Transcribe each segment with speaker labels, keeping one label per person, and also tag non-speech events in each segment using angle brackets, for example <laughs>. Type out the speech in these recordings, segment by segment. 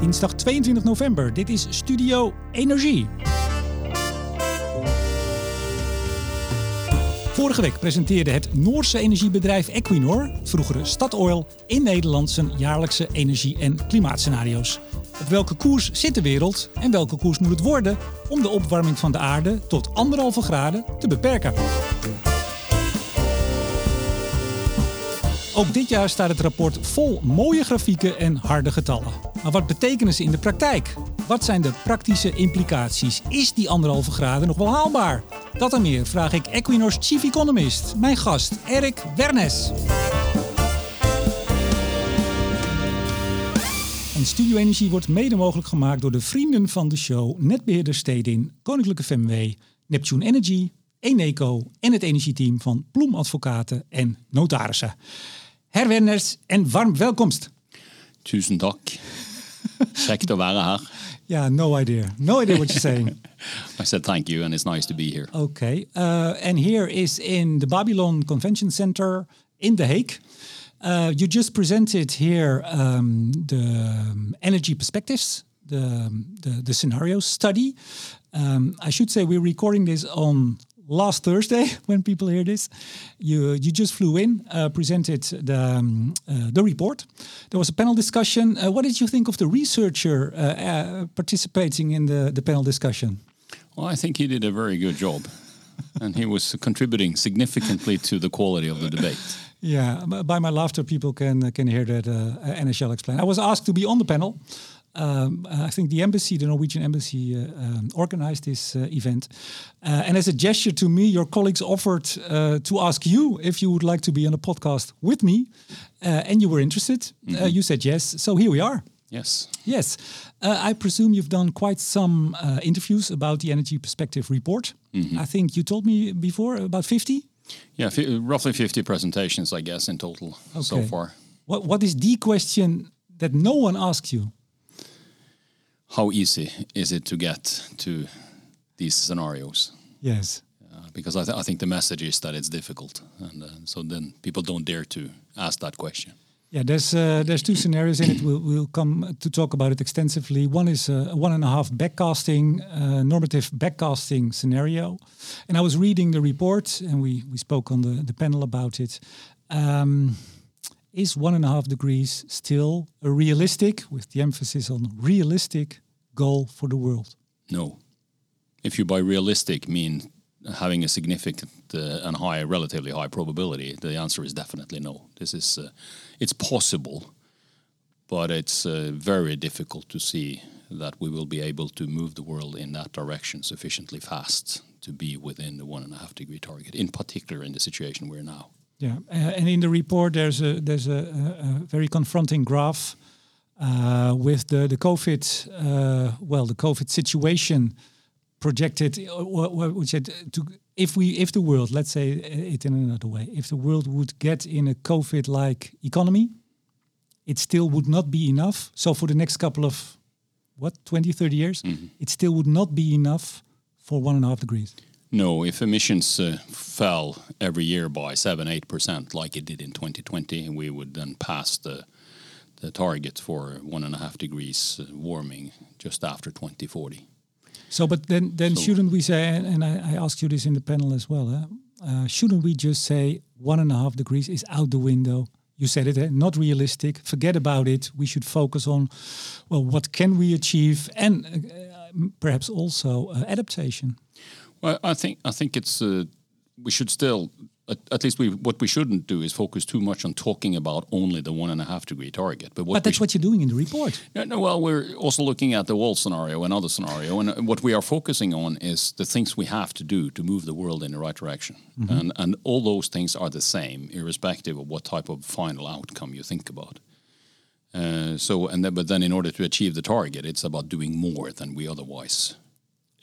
Speaker 1: Dinsdag 22 november. Dit is Studio Energie. Vorige week presenteerde het Noorse energiebedrijf Equinor, vroegere Statoil, in Nederland zijn jaarlijkse energie- en klimaatscenario's. Op welke koers zit de wereld en welke koers moet het worden om de opwarming van de aarde tot anderhalve graden te beperken? Ook dit jaar staat het rapport vol mooie grafieken en harde getallen. Maar wat betekenen ze in de praktijk? Wat zijn de praktische implicaties? Is die anderhalve graden nog wel haalbaar? Dat en meer vraag ik Equinor's chief economist, mijn gast Erik Wernes. En Studio Energie wordt mede mogelijk gemaakt door de vrienden van de show Netbeheerder Stedin, Koninklijke FMW, Neptune Energy, Eneco en het energieteam van Ploem Advocaten en Notarissen. Herr Wærness en warm welkomst.
Speaker 2: Tusen takk. Kjekt å være her.
Speaker 1: Yeah, no idea. No idea what you're saying. <laughs>
Speaker 2: I said thank you and it's nice to be here.
Speaker 1: Okay. Uh, and here is in the Babylon Convention Center in The Hague. Uh, you just presented here um, the um, energy perspectives, the, the, the scenario study. Um, I should say we're recording this on last Thursday <laughs> when people hear this. You you just flew in, uh, presented the um, uh, the report. There was a panel discussion. Uh, what did you think of the researcher uh, uh, participating in the the panel discussion?
Speaker 2: Well, I think he did a very good job, <laughs> and he was contributing significantly to the quality of the debate.
Speaker 1: Yeah, by my laughter, people can can hear that, uh, and I shall explain. I was asked to be on the panel. Um, I think the embassy, the Norwegian embassy, uh, um, organized this uh, event. Uh, and as a gesture to me, your colleagues offered uh, to ask you if you would like to be on a podcast with me, uh, and you were interested.
Speaker 2: Mm -hmm.
Speaker 1: you said yes, so here we are.
Speaker 2: Yes.
Speaker 1: Yes. I presume you've done quite some interviews about the Energy Perspective report. Mm -hmm. I think you told me before about 50?
Speaker 2: Yeah, roughly 50 presentations, I guess, in total okay. so far.
Speaker 1: What, what is the question that no one asks you?
Speaker 2: How easy is it to get to these scenarios?
Speaker 1: Yes.
Speaker 2: Uh, because I, th I, think the message is that it's difficult, and uh, so then people don't dare to ask that question.
Speaker 1: Yeah, there's uh, there's two scenarios in it. We'll, we'll come to talk about it extensively. One is a one and a half backcasting, uh, normative backcasting scenario, and I was reading the report, and we we spoke on the the panel about it. Um, is one and a half degrees still a realistic, with the emphasis on realistic, goal for the world?
Speaker 2: No. If you by realistic mean having a significant uh, and high, relatively high probability, the answer is definitely no. This is, uh, it's possible, but it's uh, very difficult to see that we will be able to move the world in that direction sufficiently fast to be within the one and a half degree target, in particular in the situation we're now.
Speaker 1: Yeah, uh, and in the report there's a there's a, a very confronting graph uh, with the the COVID uh, well the COVID situation projected, uh, which said to if we if the world let's say it in another way if the world would get in a COVID like economy, it still would not be enough. So for the next couple of what 20 30 years, mm -hmm. it still would not be enough for one and a half degrees.
Speaker 2: No, if emissions uh, fell every year by 7 8%, like it did in 2020, we would then pass the, the target for 1.5 degrees uh, warming just after 2040.
Speaker 1: So, but then, then so, shouldn't we say, and I, I asked you this in the panel as well, uh, shouldn't we just say 1.5 degrees is out the window? You said it, eh? not realistic. Forget about it. We should focus on, well, what can we achieve, and uh, perhaps also uh, adaptation.
Speaker 2: Well, I think I think it's uh, we should still at, at, least we what we shouldn't do is focus too much on talking about only the one and a half degree target.
Speaker 1: But, but that's what you're doing in the report.
Speaker 2: No, no, well, we're also looking at the world scenario and other scenario, and uh, what we are focusing on is the things we have to do to move the world in the right direction, mm -hmm. and and all those things are the same, irrespective of what type of final outcome you think about. Uh, so, and then, but then in order to achieve the target, it's about doing more than we otherwise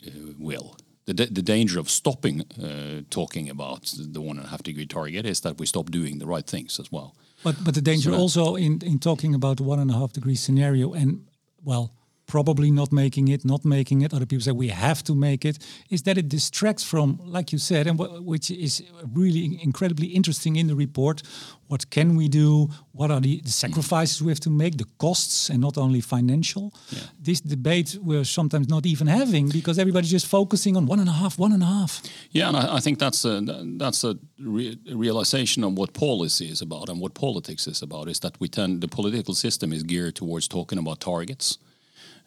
Speaker 2: uh, will the, the danger of stopping uh, talking about the one and a half degree target is that we stop doing the right things as well.
Speaker 1: But but the danger so also in in talking about the one and a half degree scenario and well probably not making it, not making it. Other people say we have to make it. Is that it distracts from, like you said, and wh- which is really incredibly interesting in the report. What can we do? What are the, the sacrifices we have to make? The costs, and not only financial.
Speaker 2: Yeah.
Speaker 1: This debate we're sometimes not even having because everybody's just focusing on one and a half, one and a half.
Speaker 2: Yeah, and I, I think that's a that's a re- realization of what policy is about and what politics is about. Is that we tend the political system is geared towards talking about targets,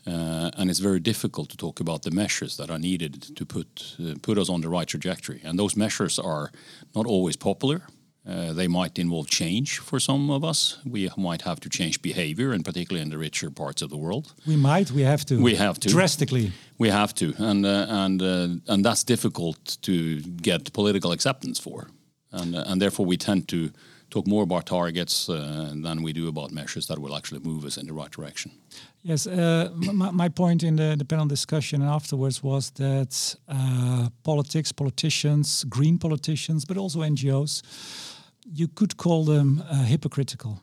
Speaker 2: uh, and it's very difficult to talk about the measures that are needed to put uh, put us on the right trajectory. And those measures are not always popular. Uh, they might involve change for some of us. We might have to change behavior, and particularly in the richer parts of the world.
Speaker 1: We might, we have to.
Speaker 2: We have to.
Speaker 1: Drastically.
Speaker 2: We have to, and uh, and uh, and that's difficult to get political acceptance for, and uh, and therefore we tend to talk more about targets uh, than we do about measures that will actually move us in the right direction.
Speaker 1: Yes, uh, my, my point in the, the panel discussion and afterwards was that uh, politics, politicians, green politicians, but also NGOs, you could call them hypocritical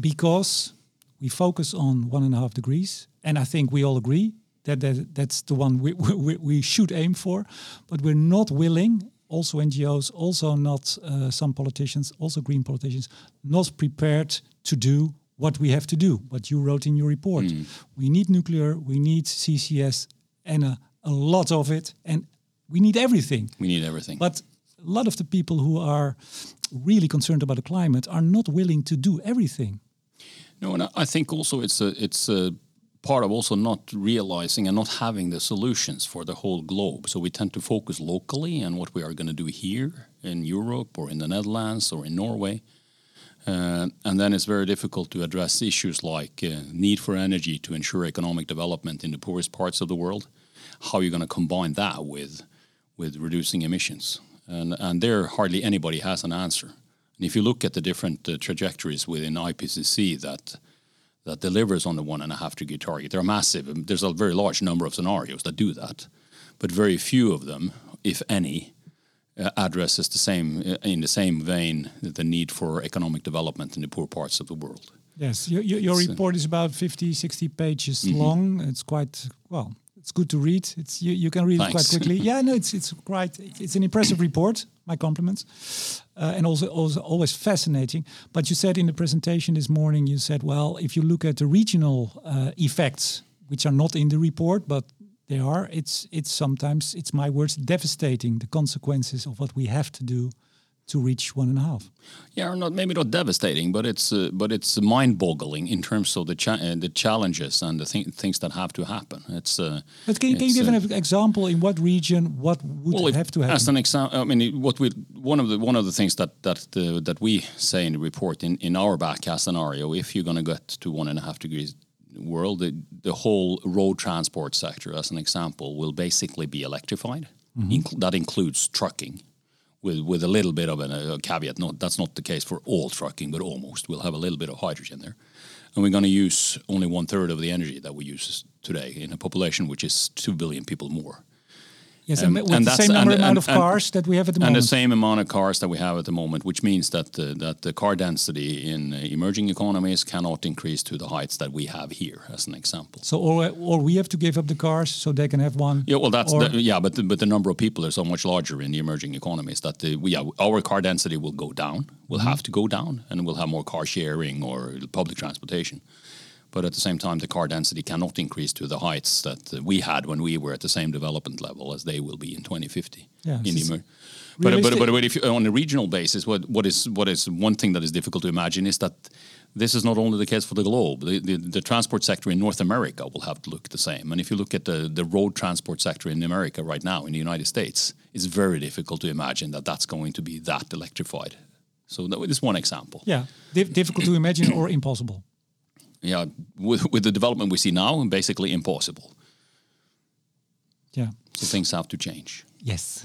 Speaker 1: because we focus on one and a half degrees, and I think we all agree that, that that's the one we, <laughs> we, we should aim for, but we're not willing. Also, NGOs, also not uh, some politicians, also green politicians, not prepared to do what we have to do, what you wrote in your report. We need nuclear, we need CCS, and a, a lot of it, and we need everything.
Speaker 2: We need everything.
Speaker 1: But a lot of the people who are really concerned about the climate are not willing to do everything.
Speaker 2: No, and I- I think also it's a it's a part of also not realizing and not having the solutions for the whole globe. So we tend to focus locally on what we are going to do here in Europe or in the Netherlands or in Norway. Uh, and then it's very difficult to address issues like uh, need for energy to ensure economic development in the poorest parts of the world. How are you going to combine that with with reducing emissions? And and there hardly anybody has an answer. And if you look at the different uh, trajectories within IPCC that that delivers on the one and a half degree target, they're massive. There's a very large number of scenarios that do that, but very few of them, if any, uh, addresses the same uh, in the same vein the need for economic development in the poor parts of the world.
Speaker 1: Yes, your, your, your report is about 50, 60 pages
Speaker 2: Mm-hmm.
Speaker 1: long. It's quite, well, it's good to read. It's You, you can read it quite <laughs> quickly. yeah, no, it's, it's quite, it's an impressive report. My compliments. Uh, and also, also always fascinating. But you said in the presentation this morning, you said, well, if you look at the regional uh, effects, which are not in the report, but they are, it's, it's sometimes, it's my words, devastating, the consequences of what we have to do to reach one and a half.
Speaker 2: Yeah, or not maybe not devastating, but it's uh, but it's mind-boggling in terms of the cha- uh, the challenges and the thi- things that have to happen. It's uh,
Speaker 1: But can, can you give
Speaker 2: uh,
Speaker 1: an example in what region what would
Speaker 2: well,
Speaker 1: have to happen?
Speaker 2: as an example, I mean, what we one of the one of the things that that uh, that we say in the report in in our backcast scenario, if you're going to get to one and a half degrees world, the, the whole road transport sector, as an example, will basically be electrified. Incl- that includes trucking. With, with a little bit of a, a caveat, no, that's not the case for all trucking, but almost. We'll have a little bit of hydrogen there, and we're going to use only one third of the energy that we use today in a population which is two billion people more.
Speaker 1: Yes,
Speaker 2: um,
Speaker 1: and with
Speaker 2: and
Speaker 1: the same number
Speaker 2: and-
Speaker 1: amount
Speaker 2: and-
Speaker 1: of cars that we have at the moment.
Speaker 2: and the same amount of cars that we have at the moment, which means that uh, that the car density in uh, emerging economies cannot increase to the heights that we have here, as an example.
Speaker 1: so, or, or we have to give up the cars so they can have one.
Speaker 2: Yeah, well, that's the, yeah, but the, but the number of people are so much larger in the emerging economies that the, we- our car density will go down. Will
Speaker 1: Mm-hmm.
Speaker 2: have to go down, and we'll have more car sharing or public transportation. But at the same time, the car density cannot increase to the heights that we had when we were at the same development level as they will be in 2050.
Speaker 1: Yeah,
Speaker 2: in the but, but, but, but if you, on a regional basis, what, what is what is one thing that is difficult to imagine is that this is not only the case for the globe. The, the, the transport sector in North America will have to look the same. And if you look at the, the road transport sector in America right now, in the United States, it's very difficult to imagine that that's going to be that electrified. So that is one example.
Speaker 1: Yeah, Dif- difficult to imagine or impossible.
Speaker 2: Yeah, with, with the development we see now, basically impossible.
Speaker 1: Yeah.
Speaker 2: So things have to change,
Speaker 1: Yes,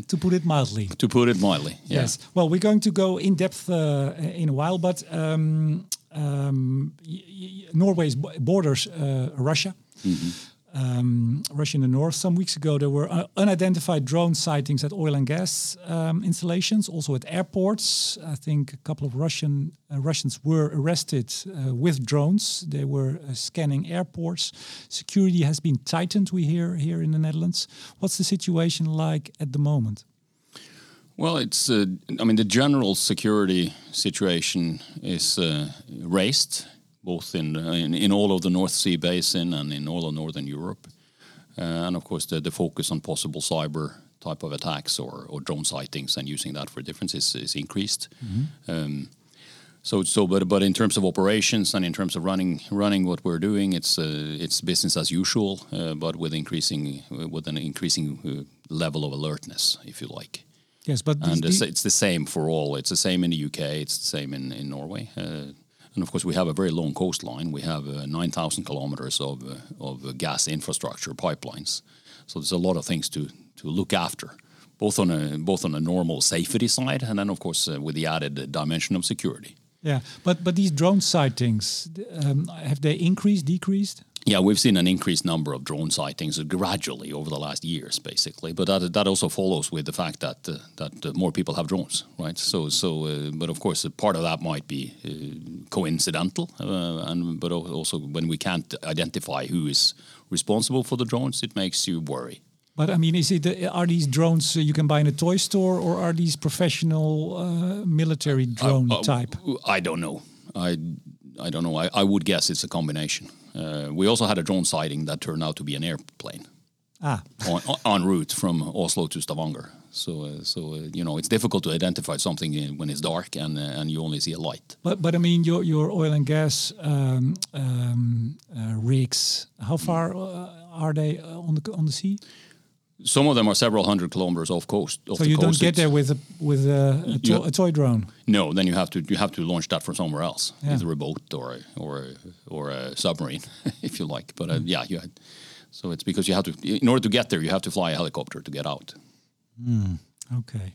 Speaker 1: <laughs> to put it mildly.
Speaker 2: to put it mildly. Yeah.
Speaker 1: Yes. Well, we're going to go in depth uh, in a while, but um, um, y- y- Norway's borders uh, Russia.
Speaker 2: Mm-hmm.
Speaker 1: Um, Russia in the north. Some weeks ago, there were uh, unidentified drone sightings at oil and gas um, installations, also at airports. I think a couple of Russian uh, Russians were arrested uh, with drones. They were uh, scanning airports. Security has been tightened. We hear here in the Netherlands. What's the situation like at the moment?
Speaker 2: Well, it's. Uh, I mean, the general security situation is uh, raised both in, in, in all of the North Sea basin and in all of Northern Europe, uh, and of course the, the focus on possible cyber type of attacks or, or drone sightings and using that for difference is, is increased. Mm-hmm. Um, so, so, but but in terms of operations and in terms of running running what we're doing, it's uh, it's business as usual, uh, but with increasing with an increasing uh, level of alertness, if you like.
Speaker 1: Yes, but
Speaker 2: and it's, it's, the same for all. It's the same in the UK. It's the same in in Norway. Uh, and of course, we have a very long coastline. We have uh, 9,000 kilometers of, uh, of gas infrastructure pipelines. So there's a lot of things to, to look after, both on a both on a normal safety side, and then of course uh, with the added dimension of security.
Speaker 1: Yeah, but but these drone sightings um, have they increased, decreased?
Speaker 2: Yeah, we've seen an increased number of drone sightings gradually over the last years, basically. But that that also follows with the fact that uh, that uh, more people have drones, right? So so, uh, but of course, part of that might be uh, coincidental, uh, and but also when we can't identify who is responsible for the drones, it makes you worry.
Speaker 1: But I mean, is it are these drones you can buy in a toy store, or are these professional military drone type?
Speaker 2: I don't know. I I don't know. I, I would guess it's a combination. Uh, we also had a drone sighting that turned out to be an airplane.
Speaker 1: Ah.
Speaker 2: on, on route from Oslo to Stavanger. So, uh, so uh, you know, it's difficult to identify something when it's dark and uh, and you only see a light.
Speaker 1: But but I mean, your your oil and gas um, um, uh, rigs. How far uh, are they on the on the sea?
Speaker 2: Some of them are several hundred kilometers off coast. Off
Speaker 1: so you
Speaker 2: coast.
Speaker 1: don't get there with a, with a, a, to, a, toy drone.
Speaker 2: No, then you have to you have to launch that from somewhere else, yeah. either a boat or or or a submarine, <laughs> if you like. But uh, mm. yeah, you had, so it's because you have to in order to get there, you have to fly a helicopter to get out.
Speaker 1: Mm, okay,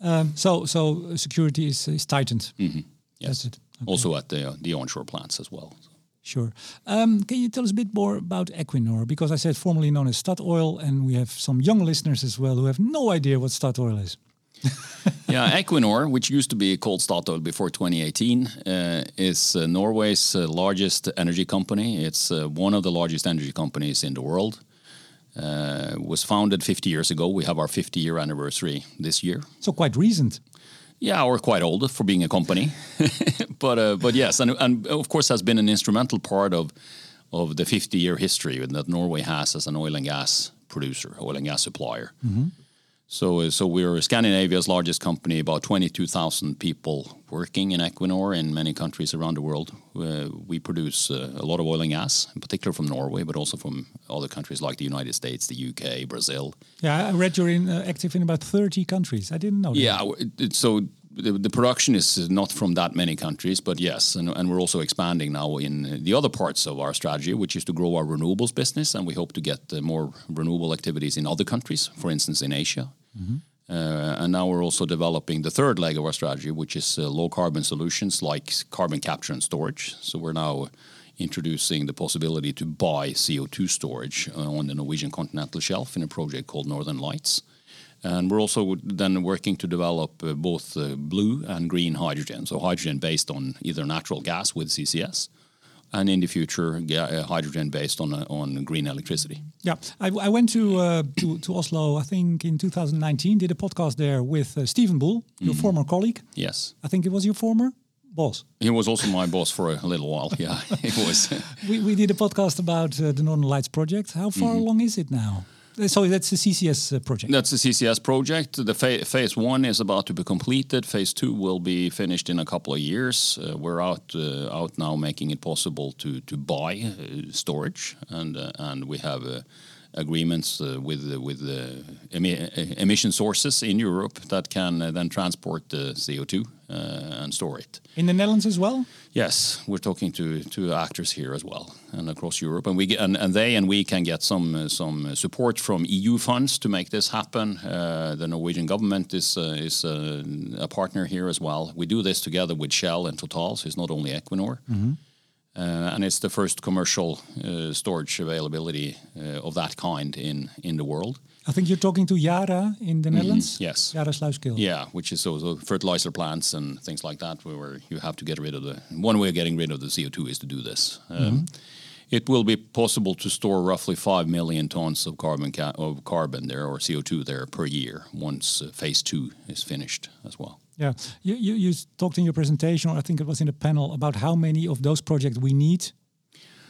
Speaker 1: um, so so security is, is tightened.
Speaker 2: Mm -hmm. Yes, okay. also at the uh, the onshore plants as well. So.
Speaker 1: Sure. Um, can you tell us a bit more about Equinor? Because I said formerly known as Statoil, and we have some young listeners as well who have no idea what Statoil is. <laughs>
Speaker 2: yeah, Equinor, which used to be called Statoil before 2018, uh, is uh, Norway's uh, largest energy company. It's uh, one of the largest energy companies in the world. Uh, was founded 50 years ago. We have our 50 year anniversary this year.
Speaker 1: So quite recent.
Speaker 2: Yeah, or quite old for being a company, <laughs> but uh, but yes, and and of course has been an instrumental part of of the 50 year history that Norway has as an oil and gas producer, oil and gas supplier. Mm-hmm. So so we're Scandinavia's largest company, about 22,000 people working in Equinor in many countries around the world. Uh, we produce uh, a lot of oil and gas, in particular from Norway, but also from other countries like the United States, the UK, Brazil.
Speaker 1: Yeah, I read you're in, uh, active in about 30 countries. I didn't know that.
Speaker 2: Yeah, so the, the, production is not from that many countries, but yes, and, and, we're also expanding now in the other parts of our strategy, which is to grow our renewables business, and we hope to get more renewable activities in other countries, for instance, in Asia. Mm-hmm. Uh, and now we're also developing the third leg of our strategy, which is uh, low carbon solutions like carbon capture and storage. So we're now introducing the possibility to buy CO2 storage uh, on the Norwegian continental shelf in a project called Northern Lights. And we're also then working to develop uh, both uh, blue and green hydrogen. So hydrogen based on either natural gas with CCS, and in the future, uh, hydrogen based on uh, on green electricity.
Speaker 1: Yeah, I, I went to, uh, to, to Oslo. I think in 2019, did a podcast there with uh, Stephen Bull, your mm. former colleague.
Speaker 2: Yes,
Speaker 1: I think it was your former boss.
Speaker 2: He was also my boss for a little while. Yeah, <laughs> it was. <laughs>
Speaker 1: we we did a podcast about uh, the Northern Lights project. How far mm -hmm. along is it now? Uh, so that's the CCS uh, project.
Speaker 2: That's the CCS project. The fa phase one is about to be completed. Phase two will be finished in a couple of years. Uh, we're out uh, out now making it possible to to buy uh, storage, and uh, and we have agreements with with emi emission sources in Europe that can then transport the CO2 and store it.
Speaker 1: In the Netherlands as well.
Speaker 2: Yes, we're talking to to actors here as well and across Europe, and we get, and, and they and we can get some uh, some support from EU funds to make this happen. Uh, the Norwegian government is uh, is uh, a partner here as well. We do this together with Shell and Total, so it's not only Equinor. Mm -hmm. Uh, and it's the first commercial uh, storage availability uh, of that kind in, in the world.
Speaker 1: I think you're talking to Yara in the Netherlands.
Speaker 2: Yes.
Speaker 1: Yara Sluiskil.
Speaker 2: Yeah, which is also fertilizer plants and things like that, where you have to get rid of the. One way of getting rid of the CO2 is to do this. Um, It will be possible to store roughly five million tons of carbon ca- of carbon there or CO2 there per year once uh, phase two is finished as well.
Speaker 1: Yeah, you, you you talked in your presentation, or I think it was in the panel, about how many of those projects we need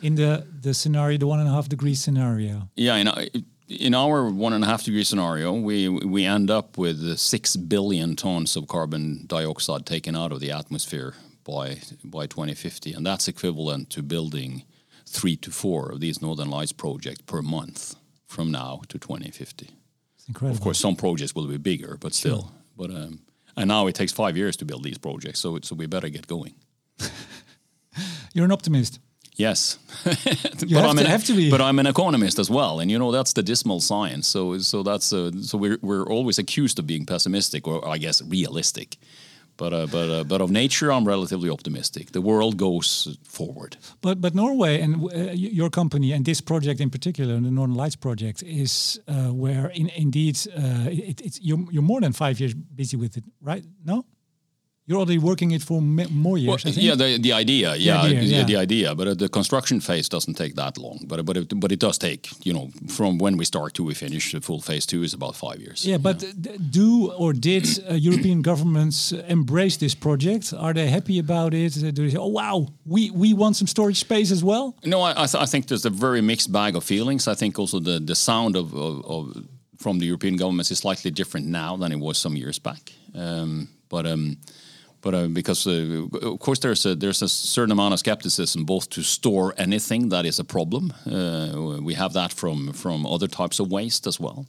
Speaker 1: in the the scenario, the one and a half degree scenario.
Speaker 2: Yeah, in, our- in our one and a half degree scenario, we we end up with six billion tons of carbon dioxide taken out of the atmosphere by by 2050, and that's equivalent to building three to four of these Northern Lights projects per month from now to 2050.
Speaker 1: It's incredible.
Speaker 2: Of course, some projects will be bigger, but still. But um, and now it takes five years to build these projects, so so we better get going. <laughs>
Speaker 1: you're an optimist.
Speaker 2: Yes, <laughs>
Speaker 1: You
Speaker 2: but
Speaker 1: have
Speaker 2: I'm
Speaker 1: to-
Speaker 2: an,
Speaker 1: have to be.
Speaker 2: But I'm an economist as well, and you know that's the dismal science. So so that's uh, so we're we're always accused of being pessimistic, or I guess realistic. But uh, but uh, but of nature, I'm relatively optimistic. The world goes forward.
Speaker 1: But but Norway and uh, your company and this project in particular, the Northern Lights project, is uh, where in, indeed uh, it, it's you're, you're more than five years busy with it, right? No, you're already working it for more
Speaker 2: Well,
Speaker 1: years. I think.
Speaker 2: yeah, the the idea, yeah,
Speaker 1: idea,
Speaker 2: the,
Speaker 1: yeah.
Speaker 2: the idea. But uh, the construction phase doesn't take that long. But but it, but it does take, you know, from when we start to we finish. The full phase two is about five years.
Speaker 1: Yeah, but d- do or did uh, European governments uh, embrace this project? Are they happy about it? Uh, Do they say, "Oh wow, we we want some storage space as well"?
Speaker 2: No, I, I, th- I think there's a very mixed bag of feelings. I think also the, the sound of, of, of from the European governments is slightly different now than it was some years back. Um, but um, but uh, because uh, of course there's a there's a certain amount of skepticism both to store anything that is a problem. Uh, we have that from from other types of waste as well.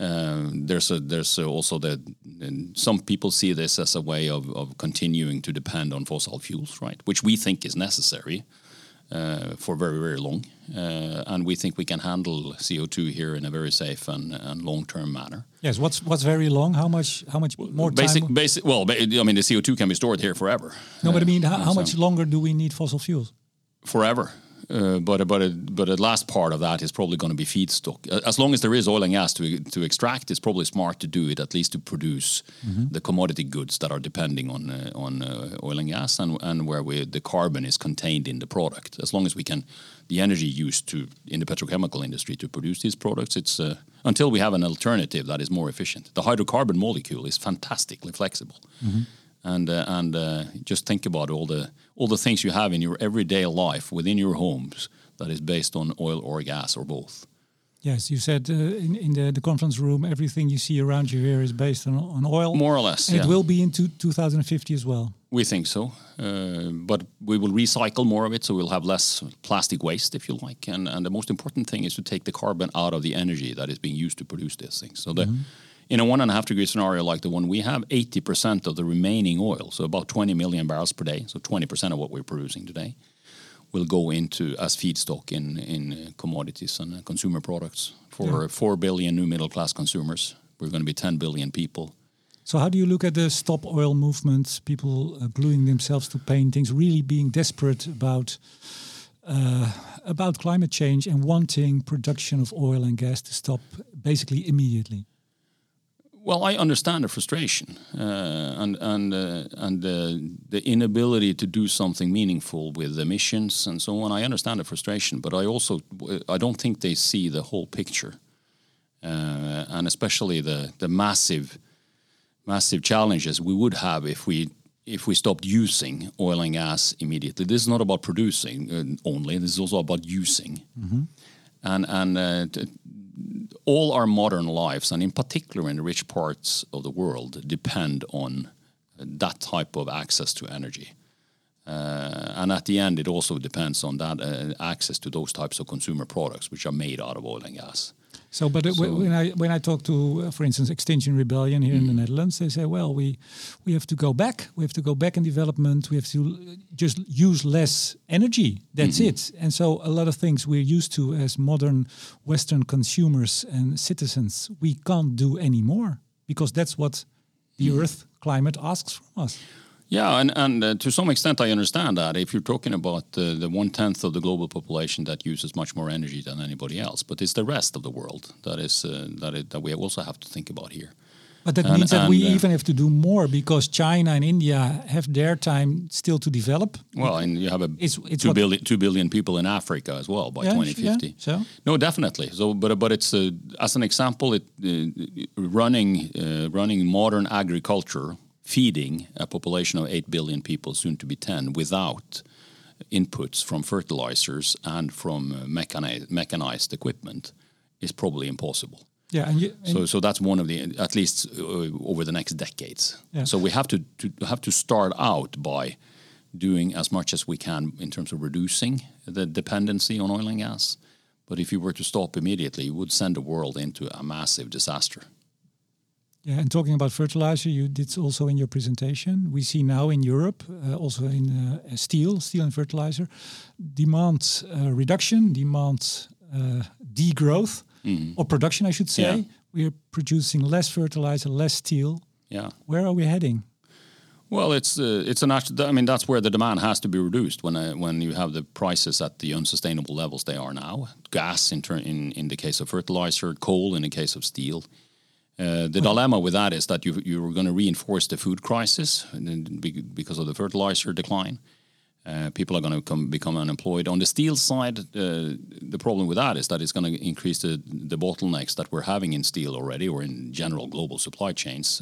Speaker 2: Uh, there's a, there's also the and some people see this as a way of, of continuing to depend on fossil fuels, right? Which we think is necessary for very very long, uh, and we think we can handle CO2 here in a very safe and, and long term manner.
Speaker 1: Yes. What's what's very long? How much how much more
Speaker 2: Basic,
Speaker 1: time?
Speaker 2: basic. Well, ba- I mean, the CO2 can be stored here forever.
Speaker 1: no, but I
Speaker 2: Uh,
Speaker 1: mean, how, how
Speaker 2: so-
Speaker 1: much longer do we need fossil fuels?
Speaker 2: forever. Uh, but but but the last part of that is probably going to be feedstock. As long as there is oil and gas to to extract, it's probably smart to do it at least to produce the commodity goods that are depending on uh, on uh, oil and gas and and where we, the carbon is contained in the product. As long as we can, the energy used to in the petrochemical industry to produce these products, it's uh, until we have an alternative that is more efficient. The hydrocarbon molecule is fantastically flexible and uh, and uh, just think about all the all the things you have in your everyday life within your homes that is based on oil or gas or both.
Speaker 1: Yes, you said uh, in, in the, the conference room, everything you see around you here is based on, on oil.
Speaker 2: More or less, yeah.
Speaker 1: it will be into 2050 as well.
Speaker 2: We think so, uh, but we will recycle more of it, so we'll have less plastic waste, if you like. And and the most important thing is to take the carbon out of the energy that is being used to produce these things. So the in a one and a half degree scenario like the one we have, 80% of the remaining oil, so about 20 million barrels per day, so 20% of what we're producing today, will go into as feedstock in in uh, commodities and uh, consumer products for
Speaker 1: Yeah.
Speaker 2: 4 billion new middle class consumers. We're going to be 10 billion people.
Speaker 1: So how do you look at the stop oil movement? People uh, gluing themselves to paintings, really being desperate about uh, about climate change and wanting production of oil and gas to stop basically immediately.
Speaker 2: Well, I understand the frustration uh, and and uh, and the the inability to do something meaningful with the emissions and so on. I understand the frustration, but I also I don't think they see the whole picture, uh, and especially the the massive massive challenges we would have if we if we stopped using oil and gas immediately. This is not about producing uh, only. This is also about using, and and uh, all our modern lives, and in particular in the rich parts of the world, depend on that type of access to energy. Uh, and at the end, it also depends on that uh, access to those types of consumer products, which are made out of oil and gas.
Speaker 1: So, but it, when I when I talk to, uh, for instance, Extinction Rebellion here in the Netherlands, they say, well, we we have to go back. We have to go back in development. We have to uh, just use less energy. That's it. And so, a lot of things we're used to as modern Western consumers and citizens, we can't do anymore because that's what the Earth climate asks from us.
Speaker 2: Yeah, and, and uh, to some extent, I understand that. If you're talking about uh, the one tenth of the global population that uses much more energy than anybody else, but it's the rest of the world that is uh, that it, that we also have to think about here.
Speaker 1: But that
Speaker 2: And-
Speaker 1: means that we
Speaker 2: and, uh,
Speaker 1: even have to do more because China and India have their time still to develop.
Speaker 2: Well, and you have a
Speaker 1: It's- it's
Speaker 2: two billion two billion people in Africa as well by
Speaker 1: Yeah,
Speaker 2: 2050.
Speaker 1: yeah, so?
Speaker 2: no, definitely. So, but but it's uh, as an example, it uh, running uh, running modern agriculture, feeding a population of eight billion people, soon to be ten, without inputs from fertilizers and from uh, mechanized, mechanized equipment is probably impossible.
Speaker 1: Yeah, and, you, and
Speaker 2: So, so that's one of the at least uh, over the next decades.
Speaker 1: Yeah.
Speaker 2: So we have to, to have to start out by doing as much as we can in terms of reducing the dependency on oil and gas. But if you were to stop immediately, you would send the world into a massive disaster.
Speaker 1: Yeah, and talking about fertilizer, you did also in your presentation. We see now in Europe, uh, also in uh, steel, steel and fertilizer, demand uh, reduction, demand uh, degrowth, or production, I should say.
Speaker 2: Yeah.
Speaker 1: We are producing less fertilizer, less steel.
Speaker 2: Yeah.
Speaker 1: Where are we heading?
Speaker 2: Well, it's uh, it's a natural. I mean, that's where the demand has to be reduced when uh, when you have the prices at the unsustainable levels they are now. Gas in turn in in the case of fertilizer, coal in the case of steel. Uh, the dilemma with that is that you you're going to reinforce the food crisis and then be- because of the fertilizer decline. Uh, people are going to come, become unemployed. On the steel side, uh, the problem with that is that it's going to increase the, the bottlenecks that we're having in steel already, or in general global supply chains.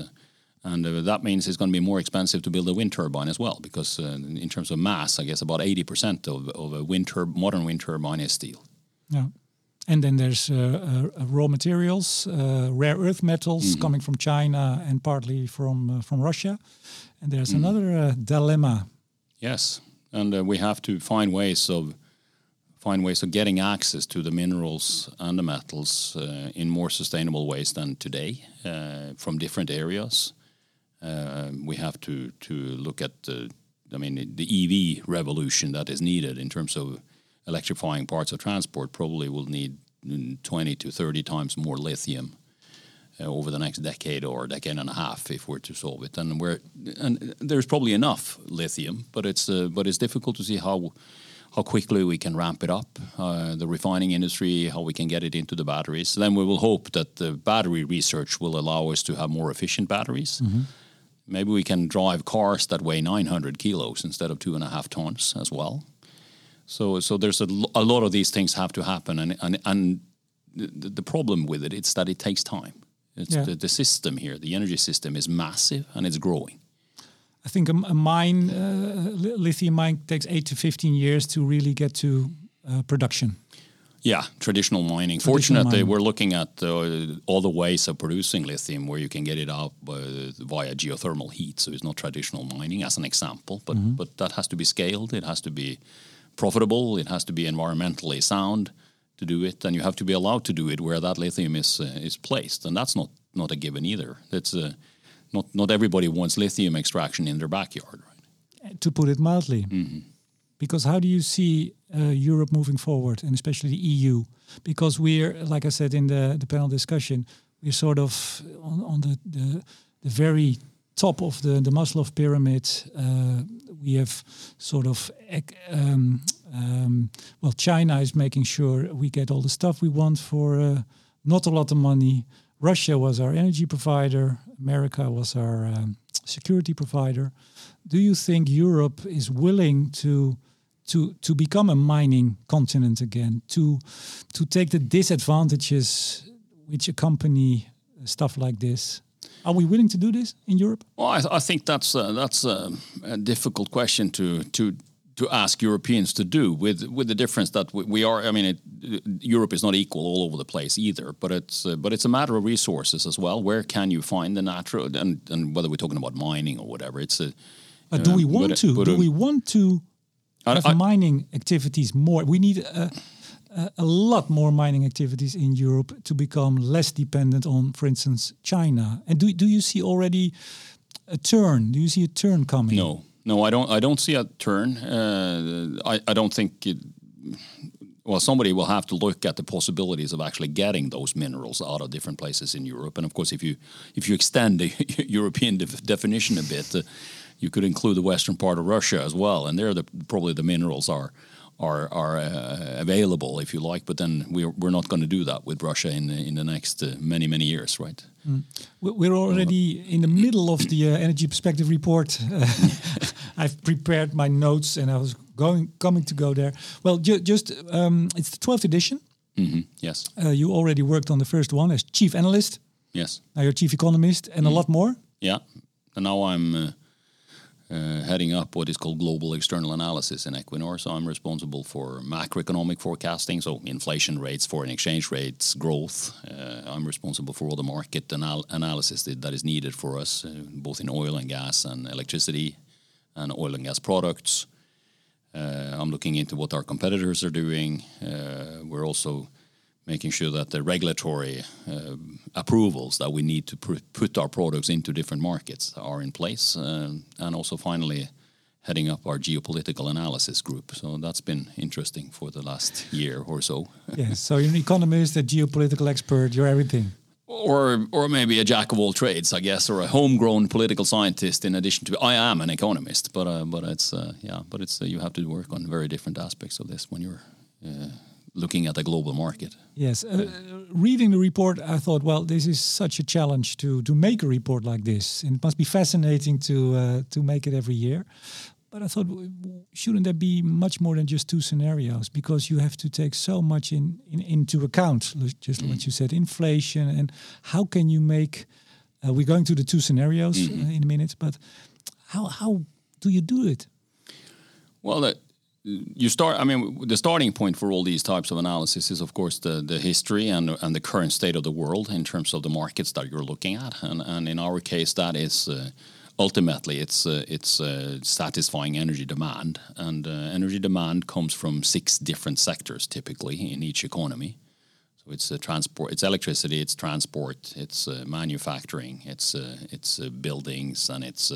Speaker 2: And uh, that means it's going to be more expensive to build a wind turbine as well, because uh, in terms of mass, I guess about 80% of, of a wind tur- modern wind turbine is steel.
Speaker 1: Yeah. And then there's uh, uh, raw materials, uh, rare earth metals coming from China and partly from uh, from Russia. And there's another uh, dilemma.
Speaker 2: Yes, and uh, we have to find ways of find ways of getting access to the minerals and the metals uh, in more sustainable ways than today uh, from different areas. We have to to look at the, I mean, the EV revolution that is needed in terms of electrifying parts of transport. Probably will need mm, twenty to thirty times more lithium uh, over the next decade or decade and a half if we're to solve it. And we're and there's probably enough lithium, but it's uh, but it's difficult to see how how quickly we can ramp it up. Uh, the refining industry, how we can get it into the batteries. Then we will hope that the battery research will allow us to have more efficient batteries. Maybe we can drive cars that weigh 900 kilos instead of two and a half tons as well. So, so there's a, a lot of these things have to happen, and and, and the, the problem with it is that it takes time. It's
Speaker 1: Yeah.
Speaker 2: the, the system here, the energy system, is massive and it's growing.
Speaker 1: I think a, a mine, uh, lithium mine, takes eight to fifteen years to really get to uh, production.
Speaker 2: Yeah, traditional mining.
Speaker 1: Traditional
Speaker 2: Fortunately,
Speaker 1: mining.
Speaker 2: we're looking at uh, all the ways of producing lithium where you can get it out by, via geothermal heat. So it's not traditional mining, as an example, but
Speaker 1: Mm-hmm.
Speaker 2: but that has to be scaled. It has to be profitable. It has to be environmentally sound to do it, and you have to be allowed to do it where that lithium is uh, is placed, and that's not not a given either. It's uh, not not everybody wants lithium extraction in their backyard, right?
Speaker 1: to put it mildly. Because how do you see uh, Europe moving forward, and especially the EU? Because we're, like I said in the, the panel discussion, we're sort of on, on the, the the very top of the, the Maslow pyramid. Uh, we have sort of, um, um, well, China is making sure we get all the stuff we want for uh, not a lot of money. Russia was our energy provider. America was our um, security provider. Do you think Europe is willing to to to become a mining continent again? To to take the disadvantages which accompany stuff like this? Are we willing to do this in Europe?
Speaker 2: Well, I, I think that's uh, that's uh, a difficult question to to to ask Europeans to do. With with the difference that we, we are. I mean, it, Europe is not equal all over the place either. But it's uh, but it's a matter of resources as well. Where can you find the natural and and whether we're talking about mining or whatever, it's a.
Speaker 1: But do we
Speaker 2: Uh,
Speaker 1: want
Speaker 2: but-
Speaker 1: to?
Speaker 2: but,
Speaker 1: do we want to
Speaker 2: I-
Speaker 1: have
Speaker 2: I-
Speaker 1: mining activities more? We need a, a, a lot more mining activities in Europe to become less dependent on, for instance, China. And do do you see already a turn? Do you see a turn coming?
Speaker 2: No, no, I don't. I don't see a turn. Uh, I, I don't think. It, well, somebody will have to look at the possibilities of actually getting those minerals out of different places in Europe. And of course, if you if you extend the <laughs> European def- definition a bit, uh, You could include the western part of Russia as well, and there the probably the minerals are are are uh, available if you like. But then we're we're not going to do that with Russia in in the next uh, many many years, right? Mm.
Speaker 1: We're already in the middle of the uh, energy perspective report. <laughs> <laughs> I've prepared my notes, and I was going coming to go there. Well, ju just um, it's the twelfth edition.
Speaker 2: Mm -hmm. Yes.
Speaker 1: Uh, you already worked on the first one as chief analyst.
Speaker 2: Yes.
Speaker 1: Now you're chief economist, and mm a mm-hmm. lot more.
Speaker 2: Yeah, and now I'm uh, heading up what is called global external analysis in Equinor. So I'm responsible for macroeconomic forecasting, so inflation rates, foreign exchange rates, growth. Uh, I'm responsible for all the market anal- analysis that, that is needed for us, uh, both in oil and gas and electricity and oil and gas products. Uh, I'm looking into what our competitors are doing. Uh, we're also making sure that the regulatory uh, approvals that we need to pr- put our products into different markets are in place, uh, and also finally heading up our geopolitical analysis group. So that's been interesting for the last year or so. <laughs>
Speaker 1: yes, so you're an economist, a geopolitical expert, you're everything.
Speaker 2: Or, or maybe a jack of all trades, I guess, or a homegrown political scientist. In addition to, I am an economist, but uh, but it's uh, yeah, but it's uh, you have to work on very different aspects of this when you're uh, looking at the global market.
Speaker 1: Yes, uh, reading the report, I thought, well, this is such a challenge to to make a report like this, and it must be fascinating to uh, to make it every year. But I thought, shouldn't there be much more than just two scenarios? Because you have to take so much in, in into account, just mm. what you said, inflation, and how can you make? Uh, we're going to the two scenarios mm -hmm. in a minute, but how how do you do it?
Speaker 2: Well, you start i mean the starting point for all these types of analysis is of course the, the history and, and the current state of the world in terms of the markets that you're looking at. And, and in our case that is uh, ultimately it's uh, it's uh, satisfying energy demand. And uh, energy demand comes from six different sectors typically in each economy. So it's uh, transport it's electricity it's transport it's uh, manufacturing it's it's buildings and it's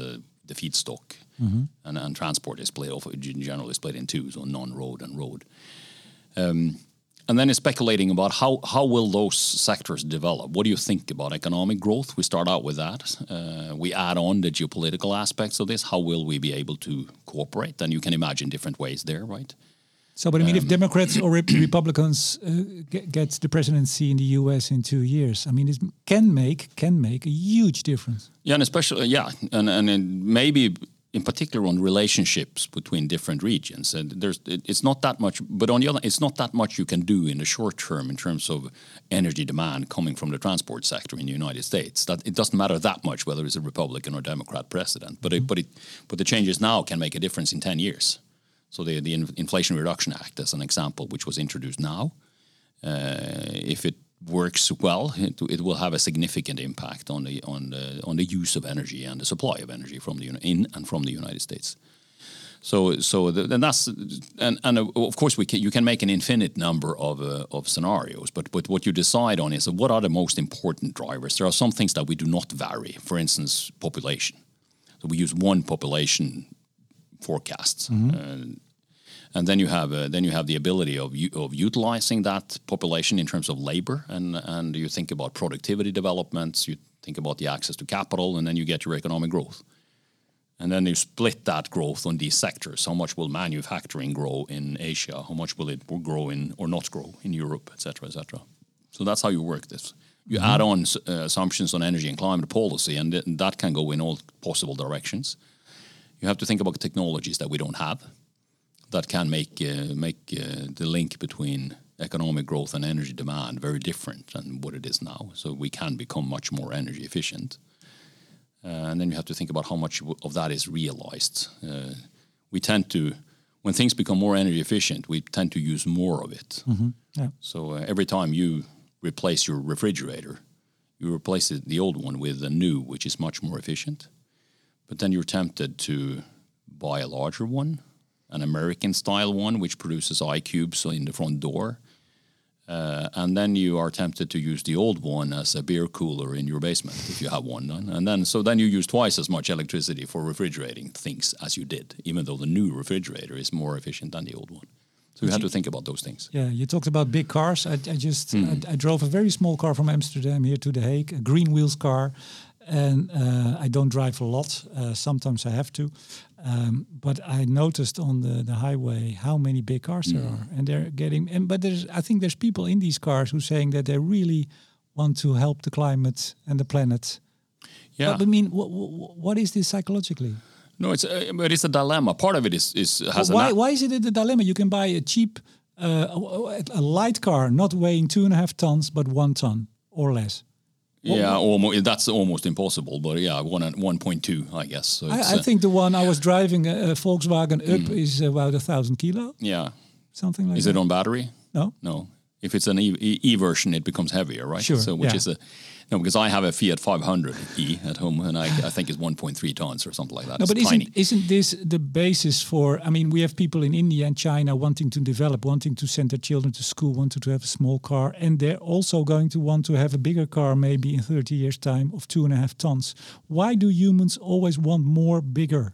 Speaker 2: the feedstock Mm-hmm. And, and transport is split off, generally split in two, so non-road and road. Um, and then it's speculating about how, how will those sectors develop. What do you think about economic growth? We start out with that. Uh, we add on the geopolitical aspects of this. How will we be able to cooperate? And you can imagine different ways there, right?
Speaker 1: So, but I mean, um, if Democrats or <clears throat> Republicans uh, get, the presidency in the U.S. in two years, I mean, it can make can make a huge difference.
Speaker 2: Yeah, and especially yeah, and and maybe in particular on relationships between different regions. And there's it's not that much, but on the other, it's not that much you can do in the short term in terms of energy demand coming from the transport sector in the United States. That it doesn't matter that much whether it's a Republican or Democrat president. But mm-hmm. it, but it but the changes now can make a difference in ten years. So the the Inflation Reduction Act, as an example, which was introduced now, uh, if it works well, it, it, will have a significant impact on the on the on the use of energy and the supply of energy from the in and from the United States. So so then that's and and of course we can, you can make an infinite number of uh, of scenarios, but but what you decide on is what are the most important drivers. There are some things that we do not vary. For instance, population. So we use one population forecasts. Mm -hmm. uh, and then you have uh, then you have the ability of of utilizing that population in terms of labor, and and you think about productivity developments, you think about the access to capital, and then you get your economic growth. And then you split that growth on these sectors. How much will manufacturing grow in Asia? How much will it grow in or not grow in Europe, et cetera, et cetera? So that's how you work this. You mm-hmm. add on uh, assumptions on energy and climate policy, and th- that can go in all possible directions. You have to think about technologies that we don't have that can make uh, make uh, the link between economic growth and energy demand very different than what it is now. So we can become much more energy efficient. Uh, and then you have to think about how much of that is realized. Uh, we tend to, when things become more energy efficient, we tend to use more of it. Mm-hmm. Yeah. So uh, every time you replace your refrigerator, you replace it, the old one with a new, which is much more efficient. But then you're tempted to buy a larger one an American style one, which produces eye cubes in the front door. Uh, and then you are tempted to use the old one as a beer cooler in your basement if you have one. And then so then you use twice as much electricity for refrigerating things as you did, even though the new refrigerator is more efficient than the old one. So you have to think about those things.
Speaker 1: Yeah, you talked about big cars. I, I just mm. I, I, drove a very small car from Amsterdam here to The Hague, a Greenwheels car, and uh, I don't drive a lot. Uh, sometimes I have to, um, but I noticed on the, the highway how many big cars there are, and they're getting. And but there's I think there's people in these cars who saying that they really want to help the climate and the planet.
Speaker 2: Yeah.
Speaker 1: But I mean, what, what is this psychologically?
Speaker 2: No, it's uh, but it's a dilemma. Part of it is is has
Speaker 1: why why is it a dilemma? You can buy a cheap uh, a, a light car not weighing two and a half tons but one ton or less.
Speaker 2: Yeah, almost that's almost impossible. But yeah, one one point two, I guess. So
Speaker 1: I, I
Speaker 2: uh,
Speaker 1: think the one I was driving, a, a Volkswagen Up, mm. is about a thousand kilo,
Speaker 2: yeah.
Speaker 1: something like
Speaker 2: Is
Speaker 1: that.
Speaker 2: it on battery?
Speaker 1: No.
Speaker 2: No. If it's an e, e, e version, it becomes heavier, right?
Speaker 1: Sure,
Speaker 2: So which
Speaker 1: yeah.
Speaker 2: is a no, because I have a Fiat 500 E at home, and I, I think it's 1.3 tons or something like that.
Speaker 1: No,
Speaker 2: it's
Speaker 1: but
Speaker 2: tiny.
Speaker 1: isn't isn't this the basis for? I mean, we have people in India and China wanting to develop, wanting to send their children to school, wanting to have a small car, and they're also going to want to have a bigger car, maybe in thirty years' time, of two and a half tons. Why do humans always want more, bigger?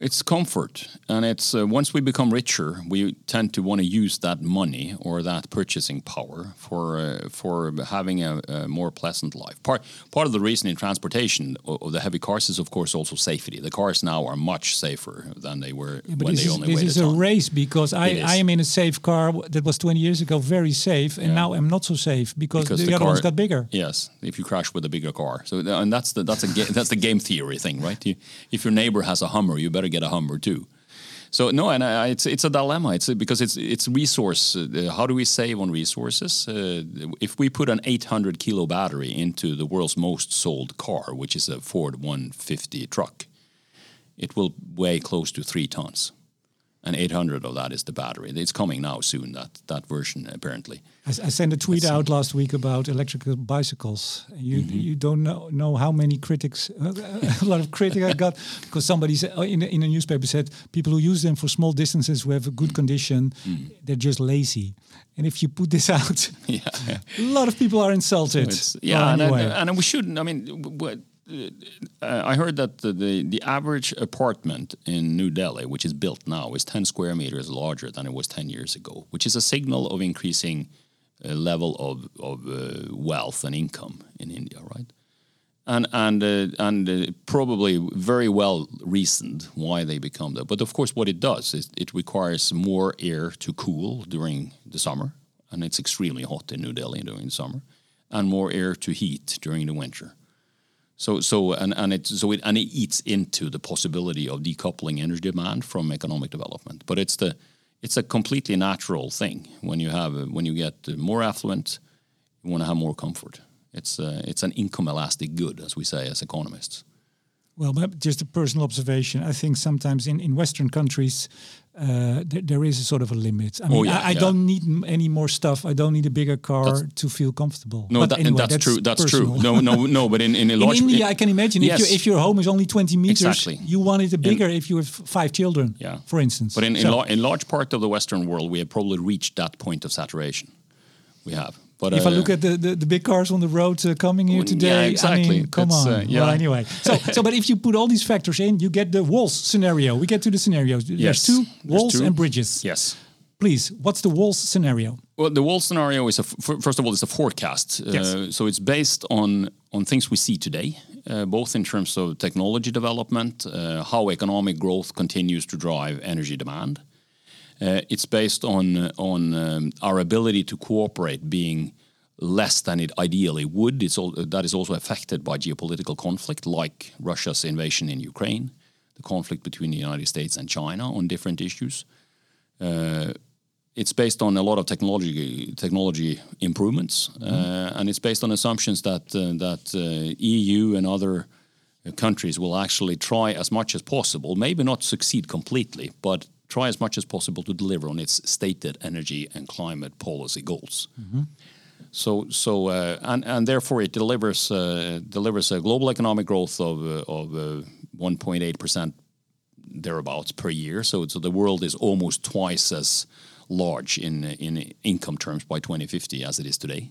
Speaker 2: It's comfort, and it's uh, once we become richer, we tend to want to use that money or that purchasing power for uh, for having a, a more pleasant life. Part part of the reason in transportation of, the heavy cars is, of course, also safety. The cars now are much safer than they were
Speaker 1: But
Speaker 2: when they
Speaker 1: is,
Speaker 2: only
Speaker 1: this is
Speaker 2: a ton.
Speaker 1: race because I, I am in a safe car that was 20 years ago, very safe, and
Speaker 2: Yeah.
Speaker 1: now I'm not so safe because,
Speaker 2: Because
Speaker 1: the,
Speaker 2: the
Speaker 1: other ones got bigger.
Speaker 2: Yes, if you crash with a bigger car. So and that's the that's a ga- <laughs> that's the game theory thing, right? You, if your neighbor has a Hummer, you better get a Hummer too. So no, and I, it's it's a dilemma. It's because it's it's resource. Uh, how do we save on resources? Uh, if we put an 800 kilo battery into the world's most sold car, which is a Ford 150 truck, it will weigh close to three tons, and 800 of that is the battery. It's coming now soon. That that version apparently.
Speaker 1: I sent a tweet out last week about electrical bicycles. You
Speaker 2: Mm-hmm.
Speaker 1: you don't know, know how many critics, <laughs> a lot of critics I got because somebody said, oh, in, a, in a newspaper said people who use them for small distances who have a good condition,
Speaker 2: Mm.
Speaker 1: they're just lazy. And if you put this <laughs> out, <laughs>
Speaker 2: Yeah.
Speaker 1: a lot of people are insulted. Well,
Speaker 2: yeah, and,
Speaker 1: anyway.
Speaker 2: and, and we shouldn't. I mean, I heard that the, the the average apartment in New Delhi, which is built now, is ten square meters larger than it was ten years ago, which is a signal of increasing uh, level of of uh, wealth and income in India, right? And and uh, and uh, probably very well reasoned why they become that. But of course, what it does is it requires more air to cool during the summer, and it's extremely hot in New Delhi during the summer, and more air to heat during the winter. So so and and it so it and it eats into the possibility of decoupling energy demand from economic development. But it's the it's a completely natural thing when you have when you get more affluent, you want to have more comfort. It's uh, it's an income elastic good, as we say as economists.
Speaker 1: Well, just a personal observation. I think sometimes in, in Western countries, uh, there, there is a sort of a limit. I mean,
Speaker 2: Oh, yeah,
Speaker 1: I, I
Speaker 2: yeah.
Speaker 1: don't need any more stuff. I don't need a bigger car
Speaker 2: That's-
Speaker 1: to feel comfortable.
Speaker 2: No, that,
Speaker 1: anyway,
Speaker 2: that's, true. That's
Speaker 1: personal.
Speaker 2: true. No, no, no. But in in a <laughs>
Speaker 1: In
Speaker 2: large
Speaker 1: India, I can imagine if, you, if your home is only 20 meters,
Speaker 2: Exactly.
Speaker 1: you want it bigger if you have five children,
Speaker 2: Yeah.
Speaker 1: for instance.
Speaker 2: But in, in, in large part of the Western world, we have probably reached that point of saturation. We have. But
Speaker 1: if I
Speaker 2: uh,
Speaker 1: look at the, the, the big cars on the road uh, coming here
Speaker 2: Well, yeah,
Speaker 1: today, I mean, come on.
Speaker 2: uh, yeah.
Speaker 1: Well, anyway, so <laughs> so but if you put all these factors in, you get the walls scenario. We get to the scenarios. There's
Speaker 2: Yes,
Speaker 1: two
Speaker 2: there's
Speaker 1: walls
Speaker 2: two.
Speaker 1: and bridges.
Speaker 2: yes.
Speaker 1: Please, what's the walls scenario?
Speaker 2: Well, the wall scenario is a f- first of all, it's a forecast. Uh,
Speaker 1: Yes.
Speaker 2: so it's based on on things we see today, uh, both in terms of technology development, uh, how economic growth continues to drive energy demand. Uh, it's based on on um, our ability to cooperate being less than it ideally would. It's all, that is also affected by geopolitical conflict, like Russia's invasion in Ukraine, the conflict between the United States and China on different issues it's based on a lot of technology technology improvements, uh, and it's based on assumptions that uh, that uh, EU and other countries will actually try as much as possible, maybe not succeed completely, but try as much as possible to deliver on its stated energy and climate policy goals. So, so uh, and and therefore it delivers uh, delivers a global economic growth of uh, of uh, 1.8 percent thereabouts per year. So, so the world is almost twice as large in in income terms by 2050 as it is today.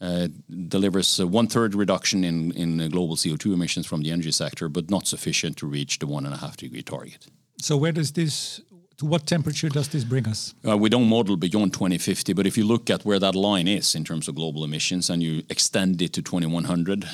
Speaker 2: Uh, delivers a one third reduction in in global CO2 emissions from the energy sector, but not sufficient to reach the one and a half degree target.
Speaker 1: So where does this To what temperature does this bring us?
Speaker 2: Uh, we don't model beyond 2050, but if you look at where that line is in terms of global emissions and you extend it to 2100 uh,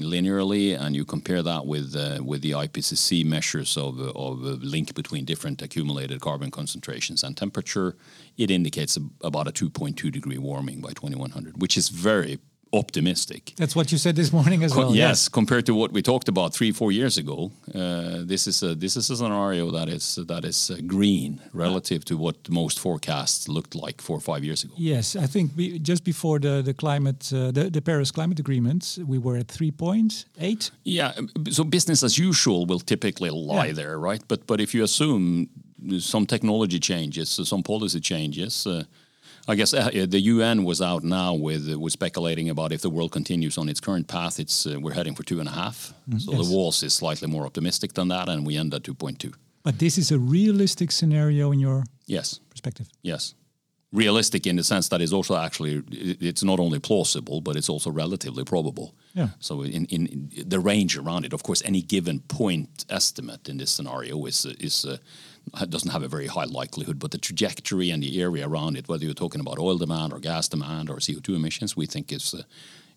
Speaker 2: linearly and you compare that with uh, with the IPCC measures of, of link between different accumulated carbon concentrations and temperature, it indicates a, about a 2.2 degree warming by 2100, which is very optimistic.
Speaker 1: That's what you said this morning as well.
Speaker 2: yes, yes, compared to what we talked about three, four years ago, uh, this is a this is a scenario that is that is uh, green relative to what most forecasts looked like four or five years ago.
Speaker 1: Yes, I think we, just before the the climate uh, the the Paris Climate Agreement, we were at three point eight.
Speaker 2: Yeah, so business as usual will typically lie yeah. there, right? But but if you assume some technology changes, some policy changes uh, I guess uh, the UN was out now with uh, with speculating about if the world continues on its current path, it's uh, we're heading for two and a half. Mm, so yes. the Walls is slightly more optimistic than that, and we end at two point two.
Speaker 1: But this is a realistic scenario in your
Speaker 2: yes
Speaker 1: perspective.
Speaker 2: Yes, realistic in the sense that it's also actually it's not only plausible, but it's also relatively probable.
Speaker 1: Yeah.
Speaker 2: So in, in the range around it, of course, any given point estimate in this scenario is is. Doesn't have a very high likelihood, but the trajectory and the area around it, whether you're talking about oil demand or gas demand or CO2 emissions, we think is uh,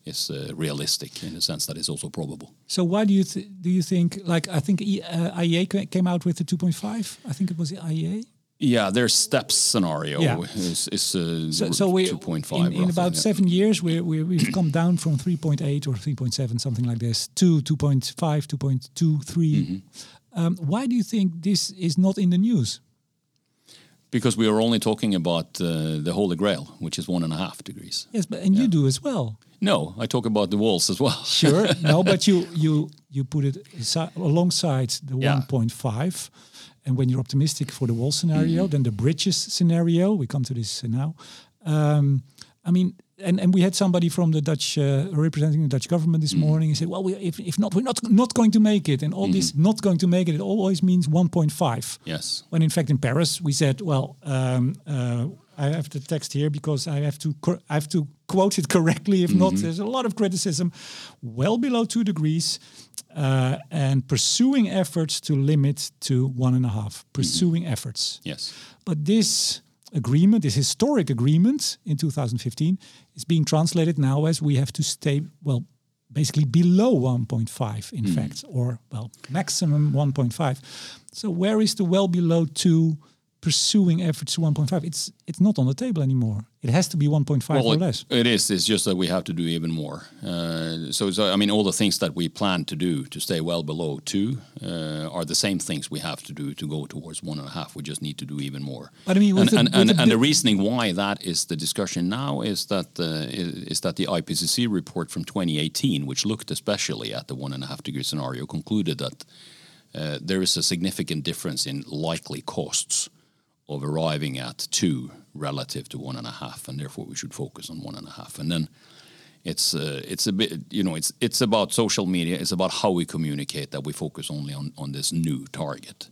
Speaker 2: is uh, realistic in the sense that it's also probable.
Speaker 1: So why do you th do you think like I think uh, IEA came out with the 2.5? I think it was the IEA.
Speaker 2: Yeah, their steps scenario yeah. is, is uh, so, so 2.5.
Speaker 1: In, in about yeah. seven years, we, we, we've come down from 3.8 or 3.7, something like this, to 2.5, 2.2, 3. Mm -hmm. Um, why do you think this is not in the news?
Speaker 2: Because we are only talking about uh, the Holy Grail, which is one and a half degrees.
Speaker 1: Yes, but and yeah. you do as well.
Speaker 2: No, I talk about the walls as well.
Speaker 1: sure, <laughs> no, but you you you put it alongside the yeah. 1.5, and when you're optimistic for the wall scenario, mm -hmm. then the bridges scenario. We come to this now. Um, I mean, and, and we had somebody from the Dutch uh, representing the Dutch government this mm. morning. He said, "Well, we, if, if not, we're not not going to make it." And all mm. this mm-hmm. not going to make it, it always means 1.5.
Speaker 2: Yes.
Speaker 1: When in fact in Paris we said, "Well, um, uh, I have the text here because I have to I have to quote it correctly. If mm -hmm. not, mm-hmm. there's a lot of criticism. Well below two degrees, uh, and pursuing efforts to limit to one and a half. Pursuing -hmm. efforts.
Speaker 2: Yes.
Speaker 1: But this agreement, this historic agreement in 2015, is being translated now as we have to stay, well, basically below 1.5, in mm. fact, or, well, maximum 1.5. So, where is the well below 2 pursuing efforts to 1.5 it's it's not on the table anymore. It has to be 1.5 well, or
Speaker 2: it,
Speaker 1: less.
Speaker 2: it is. It's just that we have to do even more. Uh, so, so i mean all the things that we plan to do to stay well below two uh, are the same things we have to do to go towards one and a half. We just need to do even more.
Speaker 1: But i mean
Speaker 2: and,
Speaker 1: the,
Speaker 2: and, and, the, and the reasoning why that is the discussion now is that uh, is that the ipcc report from 2018 which looked especially at the one and a half degree scenario concluded that uh, there is a significant difference in likely costs of arriving at two relative to one and a half, and therefore we should focus on one and a half. And then it's uh, it's a bit you know it's it's about social media. It's about how we communicate that we focus only on on this new target.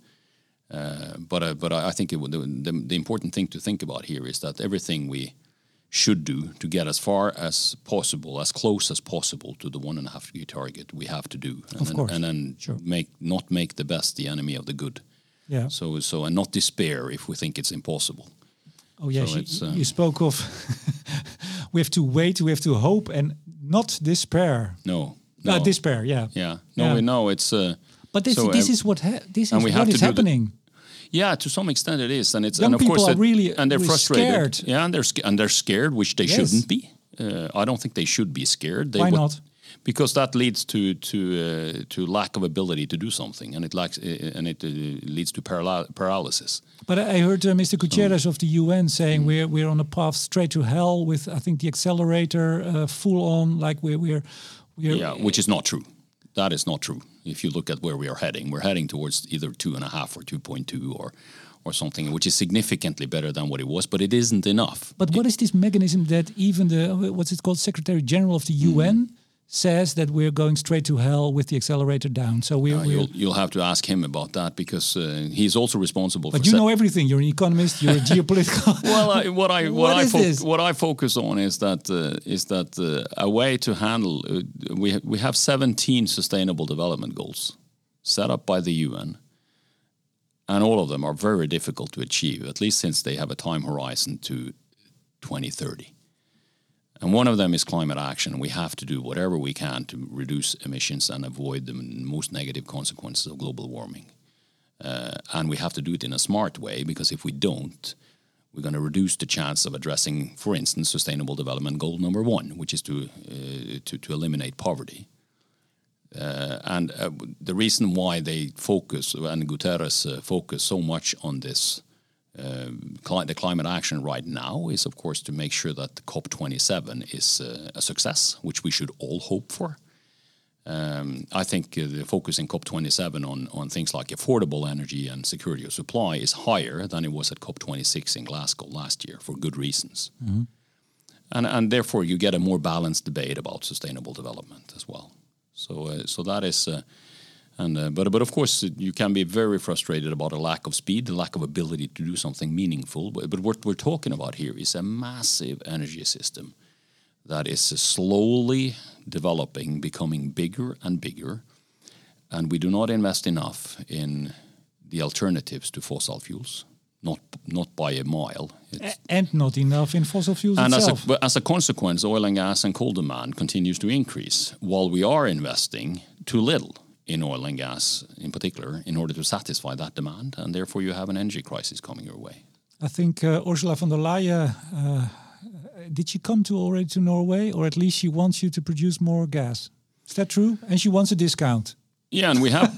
Speaker 2: Uh, but uh, but I think it, the, the, the important thing to think about here is that everything we should do to get as far as possible, as close as possible to the one and a half degree target, we have to do.
Speaker 1: And
Speaker 2: of
Speaker 1: then, course.
Speaker 2: and then
Speaker 1: sure.
Speaker 2: make not make the best the enemy of the good.
Speaker 1: Yeah.
Speaker 2: So so and not despair if we think it's impossible.
Speaker 1: Oh yes, so you, uh, you, spoke of <laughs> we have to wait, we have to hope, and not despair.
Speaker 2: No,
Speaker 1: no. Uh, despair. Yeah.
Speaker 2: Yeah. No, yeah. we know it's. Uh,
Speaker 1: but this so, this is what this is what is happening.
Speaker 2: Yeah, to some extent it is, and it's
Speaker 1: Young
Speaker 2: and of
Speaker 1: course
Speaker 2: are
Speaker 1: really
Speaker 2: and they're
Speaker 1: really
Speaker 2: frustrated.
Speaker 1: Scared.
Speaker 2: Yeah, and they're and they're scared, which they
Speaker 1: yes.
Speaker 2: shouldn't be. Uh, I don't think they should be scared. They
Speaker 1: Why
Speaker 2: would,
Speaker 1: not?
Speaker 2: Because that leads to to uh, to lack of ability to do something, and it lacks uh, and it uh, leads to paral paralysis.
Speaker 1: But I heard uh, Mr. Guterres um, of the UN saying mm. we're we're on a path straight to hell with I think the accelerator uh, full on, like we're we're, we're
Speaker 2: yeah, which is not true. That is not true. If you look at where we are heading, we're heading towards either two and a half or two point two or or something, which is significantly better than what it was, but it isn't enough.
Speaker 1: But what is this mechanism that even the what's it called, Secretary General of the UN? Mm says that we're going straight to hell with the accelerator down. So we,
Speaker 2: uh, you'll, you'll, have to ask him about that because uh, he's also responsible.
Speaker 1: For But you know everything. You're an economist. You're a <laughs> geopolitical. <laughs>
Speaker 2: well, I, what I <laughs> what, what I what I focus on is that uh, is that uh, a way to handle. Uh, we ha we have 17 sustainable development goals set up by the UN. and all of them are very difficult to achieve, at least since they have a time horizon to 2030. And one of them is climate action. We have to do whatever we can to reduce emissions and avoid the most negative consequences of global warming. Uh, and we have to do it in a smart way because if we don't, we're going to reduce the chance of addressing, for instance, Sustainable Development Goal number one, which is to uh, to, to eliminate poverty. Uh, and uh, the reason why they focus and Guterres uh, focus so much on this uh, the climate action right now is, of course, to make sure that COP27 is uh, a success, which we should all hope for. Um, I think uh, the focus in COP27 on, on things like affordable energy and security of supply is higher than it was at COP26 in Glasgow last year for good reasons. Mm-hmm. And, and therefore, you get a more balanced debate about sustainable development as well. So, uh, so that is uh, and uh, but but of course you can be very frustrated about a lack of speed, the lack of ability to do something meaningful. But, but what we're talking about here is a massive energy system that is slowly developing, becoming bigger and bigger, and we do not invest enough in the alternatives to fossil fuels. Not, not by a mile.
Speaker 1: It's and not enough in fossil fuels
Speaker 2: and
Speaker 1: itself.
Speaker 2: As a, as a consequence, oil and gas and coal demand continues to increase while we are investing too little in oil and gas in particular in order to satisfy that demand, and therefore you have an energy crisis coming your way.
Speaker 1: I think uh, Ursula von der Leyen. Uh, did she come to already to Norway, or at least she wants you to produce more gas? Is that true? And she wants a discount.
Speaker 2: Yeah, and we have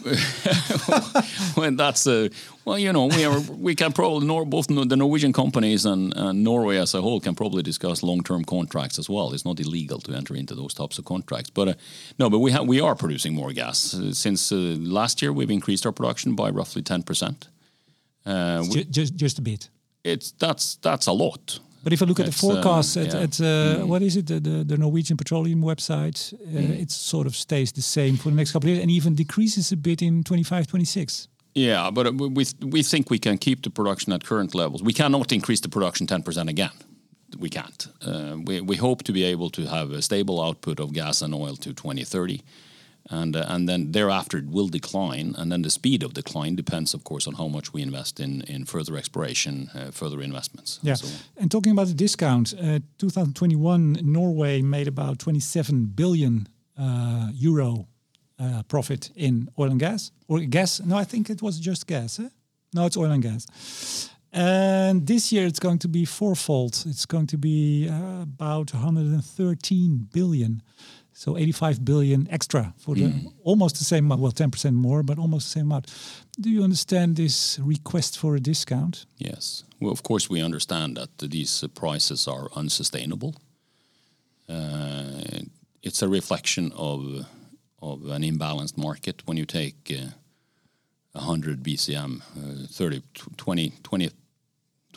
Speaker 2: <laughs> when that's uh, well, you know, we are we can probably nor, both the Norwegian companies and, and Norway as a whole can probably discuss long-term contracts as well. It's not illegal to enter into those types of contracts, but uh, no, but we have we are producing more gas uh, since uh, last year. We've increased our production by roughly ten percent.
Speaker 1: Uh, just just a bit.
Speaker 2: It's that's that's a lot.
Speaker 1: But if I look at the forecast uh, at, yeah. at uh, mm. what is it, the, the, the, Norwegian Petroleum website, uh, mm. it sort of stays the same for the next couple of years and even decreases a bit in 25, 26.
Speaker 2: Yeah, but we, we think we can keep the production at current levels. We cannot increase the production 10% again. We can't. Uh, we, we hope to be able to have a stable output of gas and oil to 2030 and uh, and then thereafter it will decline, and then the speed of decline depends, of course, on how much we invest in in further exploration, uh, further investments.
Speaker 1: Yeah, and, so and talking about the discount, uh, 2021 Norway made about 27 billion uh, euro uh, profit in oil and gas or gas. No, I think it was just gas. Eh? No, it's oil and gas. And this year it's going to be fourfold. It's going to be uh, about 113 billion. So 85 billion extra for the mm. almost the same well 10% more but almost the same amount. Do you understand this request for a discount?
Speaker 2: Yes. Well of course we understand that these prices are unsustainable. Uh, it's a reflection of of an imbalanced market when you take uh, 100 BCM, uh, 30 20 20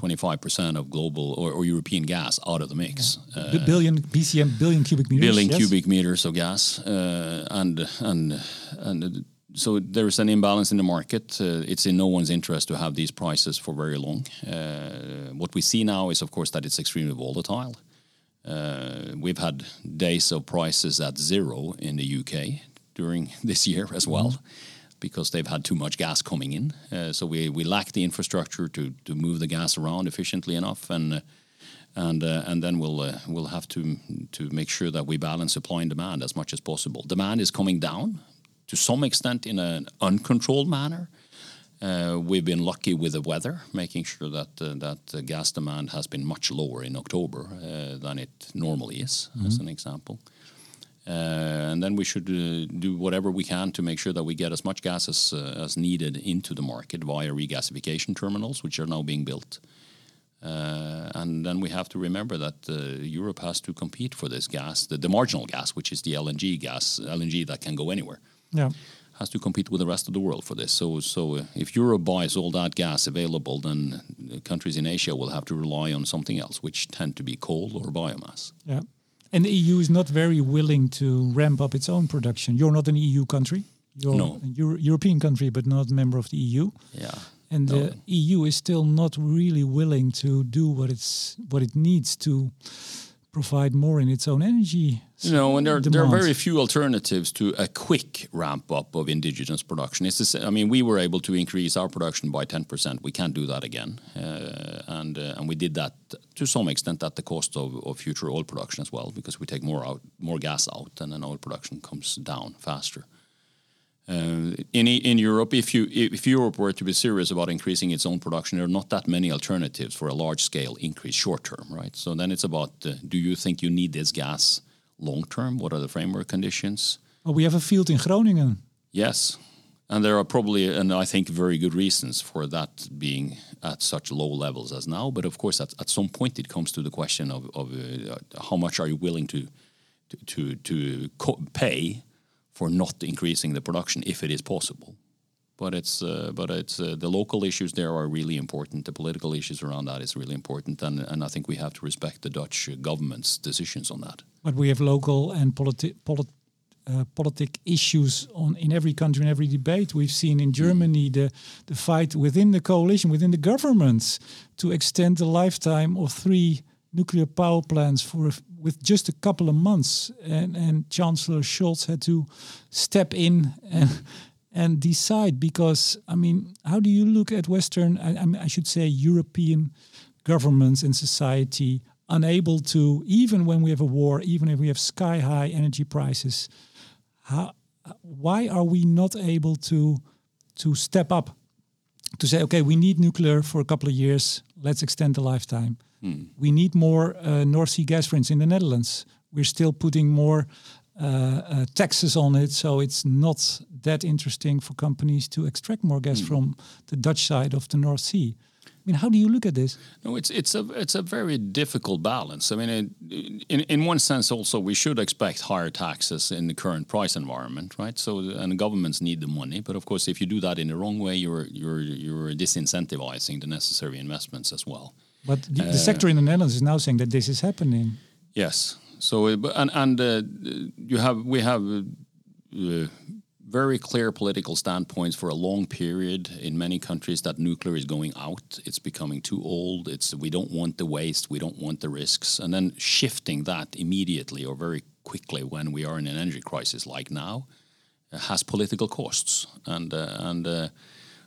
Speaker 2: 25% of global or, or, European gas out of the mix.
Speaker 1: Yeah. Uh, billion BCM, billion cubic meters.
Speaker 2: Billion yes. cubic meters of gas, uh, and and and so there is an imbalance in the market. Uh, it's in no one's interest to have these prices for very long. Uh, what we see now is, of course, that it's extremely volatile. Uh, we've had days of prices at zero in the UK during <laughs> this year as well. Mm -hmm because they've had too much gas coming in. Uh, so we, we lack the infrastructure to, to move the gas around efficiently enough, and uh, and uh, and then we'll uh, we'll have to to make sure that we balance supply and demand as much as possible. Demand is coming down to some extent in an uncontrolled manner. Uh, we've been lucky with the weather, making sure that uh, that gas demand has been much lower in October than it normally is, mm-hmm. as an example. Uh, and then we should uh, do whatever we can to make sure that we get as much gas as, uh, as needed into the market via regasification terminals, which are now being built. Uh, and then we have to remember that uh, Europe has to compete for this gas, the, the, marginal gas, which is the LNG gas, LNG that can go anywhere.
Speaker 1: Yeah.
Speaker 2: Has to compete with the rest of the world for this. So, so if Europe buys all that gas available, then countries in Asia will have to rely on something else, which tend to be coal or biomass.
Speaker 1: Yeah. And the EU is not very willing to ramp up its own production. You're not an EU country. You're
Speaker 2: no.
Speaker 1: a Euro European country, but not a member of the EU.
Speaker 2: Yeah.
Speaker 1: And no. the EU is still not really willing to do what it's what it needs to provide more in its own energy.
Speaker 2: You know, and there, there are very few alternatives to a quick ramp up of indigenous production. It's the, sa- I mean, we were able to increase our production by 10%. We can't do that again. Uh, and, uh, and we did that to some extent at the cost of, of future oil production as well, because we take more out, more gas out, and then oil production comes down faster. Uh, in in Europe, if you if Europe were to be serious about increasing its own production, there are not that many alternatives for a large scale increase short term, right? So then it's about uh, do you think you need this gas long term? What are the framework conditions?
Speaker 1: Well, we have a field in Groningen.
Speaker 2: Yes, and there are probably and I think very good reasons for that being at such low levels as now. But of course, at, at some point, it comes to the question of, of uh, how much are you willing to to to, to co- pay for not increasing the production if it is possible. But it's uh, but it's uh, the local issues there are really important. The political issues around that is really important, and and I think we have to respect the Dutch government's decisions on that.
Speaker 1: But we have local and politi- polit- uh, politic issues on in every country in every debate. We've seen in Germany the the fight within the coalition, within the governments, to extend the lifetime of three nuclear power plants for with just a couple of months, and and Chancellor Scholz had to step in and. And decide because I mean, how do you look at Western? I, I, I should say European governments and society unable to, even when we have a war, even if we have sky high energy prices, how, why are we not able to to step up to say, okay, we need nuclear for a couple of years, let's extend the lifetime. We need more uh, North Sea gas, for instance, in the Netherlands. We're still putting more uh, uh, taxes on it, so it's not that interesting for companies to extract more gas from the Dutch side of the North Sea. I mean, how do you look at this?
Speaker 2: No, it's it's a it's a very difficult balance. I mean, it, in in one sense, also we should expect higher taxes in the current price environment, right? So, and governments need the money, but of course, if you do that in the wrong way, you're you're you're disincentivizing the necessary investments as well.
Speaker 1: But the, the sector in the Netherlands is now saying that this is happening.
Speaker 2: Yes. So uh, and and uh, you have we have very clear political standpoints for a long period in many countries that nuclear is going out. It's becoming too old. It's we don't want the waste. We don't want the risks. And then shifting that immediately or very quickly when we are in an energy crisis like now has political costs. And uh, and uh,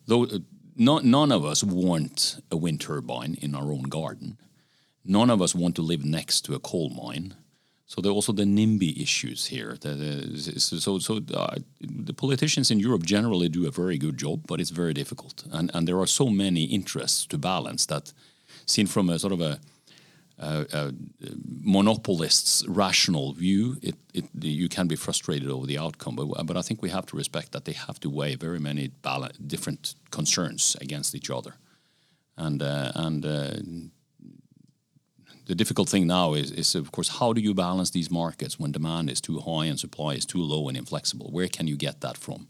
Speaker 2: though no, none of us want a wind turbine in our own garden none of us want to live next to a coal mine. So there are also the NIMBY issues here. So so uh, the politicians in Europe generally do a very good job, but it's very difficult. And, and there are so many interests to balance that, seen from a sort of a, a, a monopolist's rational view, it, it, you can be frustrated over the outcome. But, but I think we have to respect that they have to weigh very many different concerns against each other. And, uh, and uh, the difficult thing now is, is, of course, how do you balance these markets when demand is too high and supply is too low and inflexible? Where can you get that from?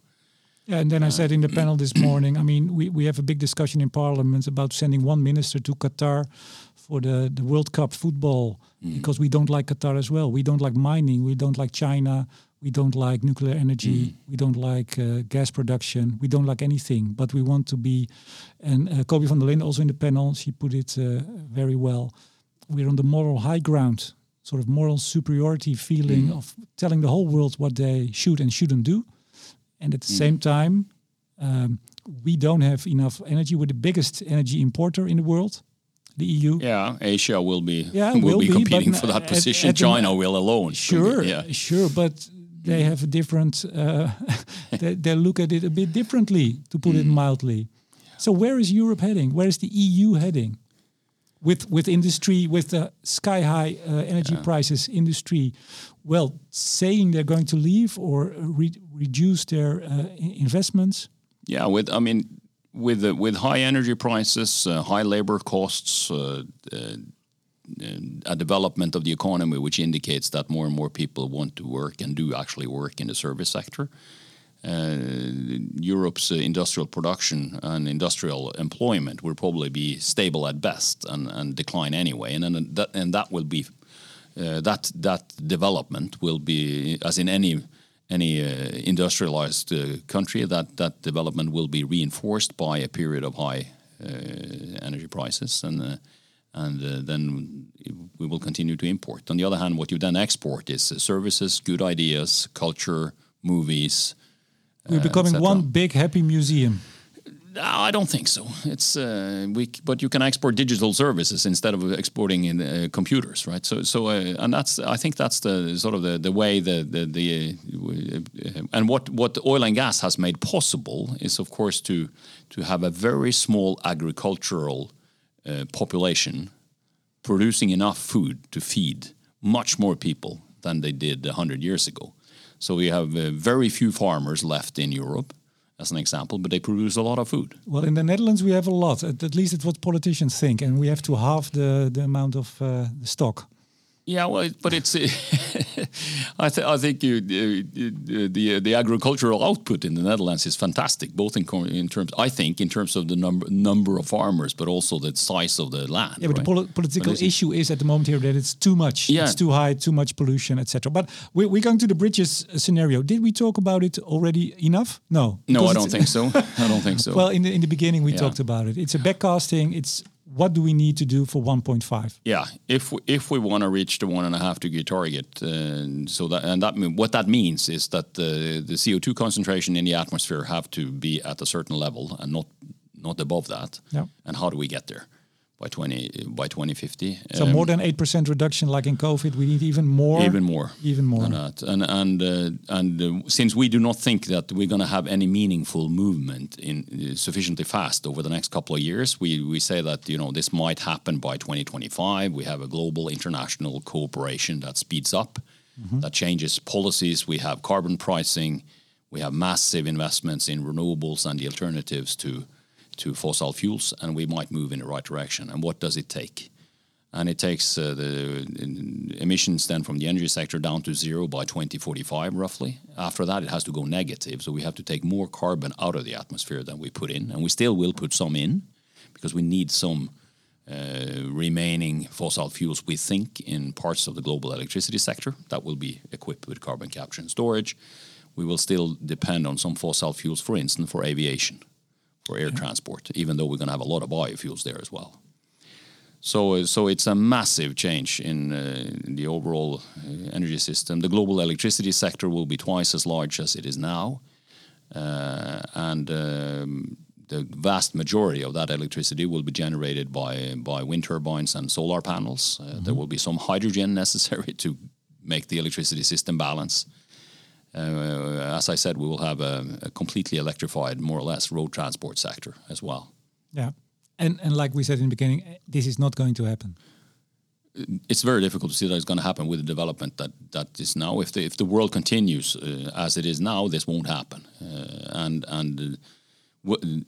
Speaker 1: Yeah, and then I said in the panel this <clears throat> morning, I mean, we, we have a big discussion in Parliament about sending one minister to Qatar for the, the World Cup football because we don't like Qatar as well. We don't like mining. We don't like China. We don't like nuclear energy. We don't like uh, gas production. We don't like anything. But we want to be, and uh, Coby van der Linde also in the panel, she put it uh, very well. We're on the moral high ground, sort of moral superiority feeling of telling the whole world what they should and shouldn't do and at the same time um, we don't have enough energy we're the biggest energy importer in the world the eu
Speaker 2: Yeah, Asia will be
Speaker 1: Yeah, <laughs>
Speaker 2: will,
Speaker 1: will
Speaker 2: be
Speaker 1: be,
Speaker 2: competing for that
Speaker 1: at-
Speaker 2: position.
Speaker 1: at the-
Speaker 2: China will alone.
Speaker 1: sure
Speaker 2: Yeah.
Speaker 1: sure but they have a different uh, <laughs> they, they look at it a bit differently to put it mildly. So where is europe heading? Where is the eu heading? With with industry with the sky high uh, energy prices industry well saying they're going to leave or re- reduce their uh, investments?
Speaker 2: Yeah, with I mean, with uh, with high energy prices, uh, high labor costs, uh, uh, a development of the economy which indicates that more and more people want to work and do actually work in the service sector. Uh, Europe's uh, industrial production and industrial employment will probably be stable at best and, and decline anyway, and then that and that will be that that development will be as in any any uh, industrialized uh, country that that development will be reinforced by a period of high uh, energy prices and uh, and uh, then we will continue to import. On the other hand, what you then export is uh, services, good ideas, culture, movies.
Speaker 1: We're
Speaker 2: uh,
Speaker 1: becoming one big happy museum.
Speaker 2: No, I don't think so. It's uh, we, but you can export digital services instead of exporting in uh, computers, right? So, so, uh, and that's I think that's the sort of the, the way the the, the uh, and what what oil and gas has made possible is of course to to have a very small agricultural uh, population producing enough food to feed much more people than they did hundred years ago. So we have uh, very few farmers left in Europe as an example, but they produce a lot of food.
Speaker 1: Well, in the Netherlands, we have a lot. At, least it's what politicians think, and we have to halve the the amount of uh, stock.
Speaker 2: Yeah, well, but it's. <laughs> I, th- I think you, uh, the the agricultural output in the Netherlands is fantastic, both in in terms. I think in terms of the number number of farmers, but also the size of the land.
Speaker 1: Yeah, but the
Speaker 2: right?
Speaker 1: poli- political
Speaker 2: But
Speaker 1: issue is at the moment here that it's too much.
Speaker 2: Yeah.
Speaker 1: It's too high, too much pollution, etc. But we, we're going to the bridges uh, scenario. Did we talk about it already enough? No.
Speaker 2: No, I don't think so. <laughs> I don't think so. <laughs>
Speaker 1: Well, in the in the beginning we
Speaker 2: Yeah.
Speaker 1: talked about it. It's a backcasting. It's what do we need to do for 1.5?
Speaker 2: Yeah, if we, if we want to reach the one and a half degree target, uh, so that and that mean, what that means is that the the CO two concentration in the atmosphere have to be at a certain level and not not above that.
Speaker 1: Yeah.
Speaker 2: And how do we get there by twenty by twenty fifty?
Speaker 1: So more than eight percent reduction, like in COVID, we need even more.
Speaker 2: Um, even more,
Speaker 1: Even more.
Speaker 2: than that. And and uh, and uh, since we do not think that we're going to have any meaningful movement in uh, sufficiently fast over the next couple of years, we we say that you know this might happen by 2025. We have a global international cooperation that speeds up, that changes policies. We have carbon pricing. We have massive investments in renewables and the alternatives to to fossil fuels, and we might move in the right direction. And what does it take? and it takes uh, the emissions then from the energy sector down to zero by 2045 roughly after that it has to go negative so we have to take more carbon out of the atmosphere than we put in and we still will put some in because we need some uh, remaining fossil fuels we think in parts of the global electricity sector that will be equipped with carbon capture and storage we will still depend on some fossil fuels for instance for aviation for air transport even though we're going to have a lot of biofuels there as well so, so it's a massive change in uh, the overall uh, energy system. The global electricity sector will be twice as large as it is now, uh, and um, the vast majority of that electricity will be generated by by wind turbines and solar panels. Uh, There will be some hydrogen <laughs> necessary to make the electricity system balance. Uh, as I said, we will have a, a completely electrified, more or less, road transport sector as well.
Speaker 1: Yeah. And and like we said in the beginning, this is not going to happen.
Speaker 2: it's very difficult to see that it's going to happen with the development that that is now. If the if the world continues uh, as it is now, this won't happen, uh, and and.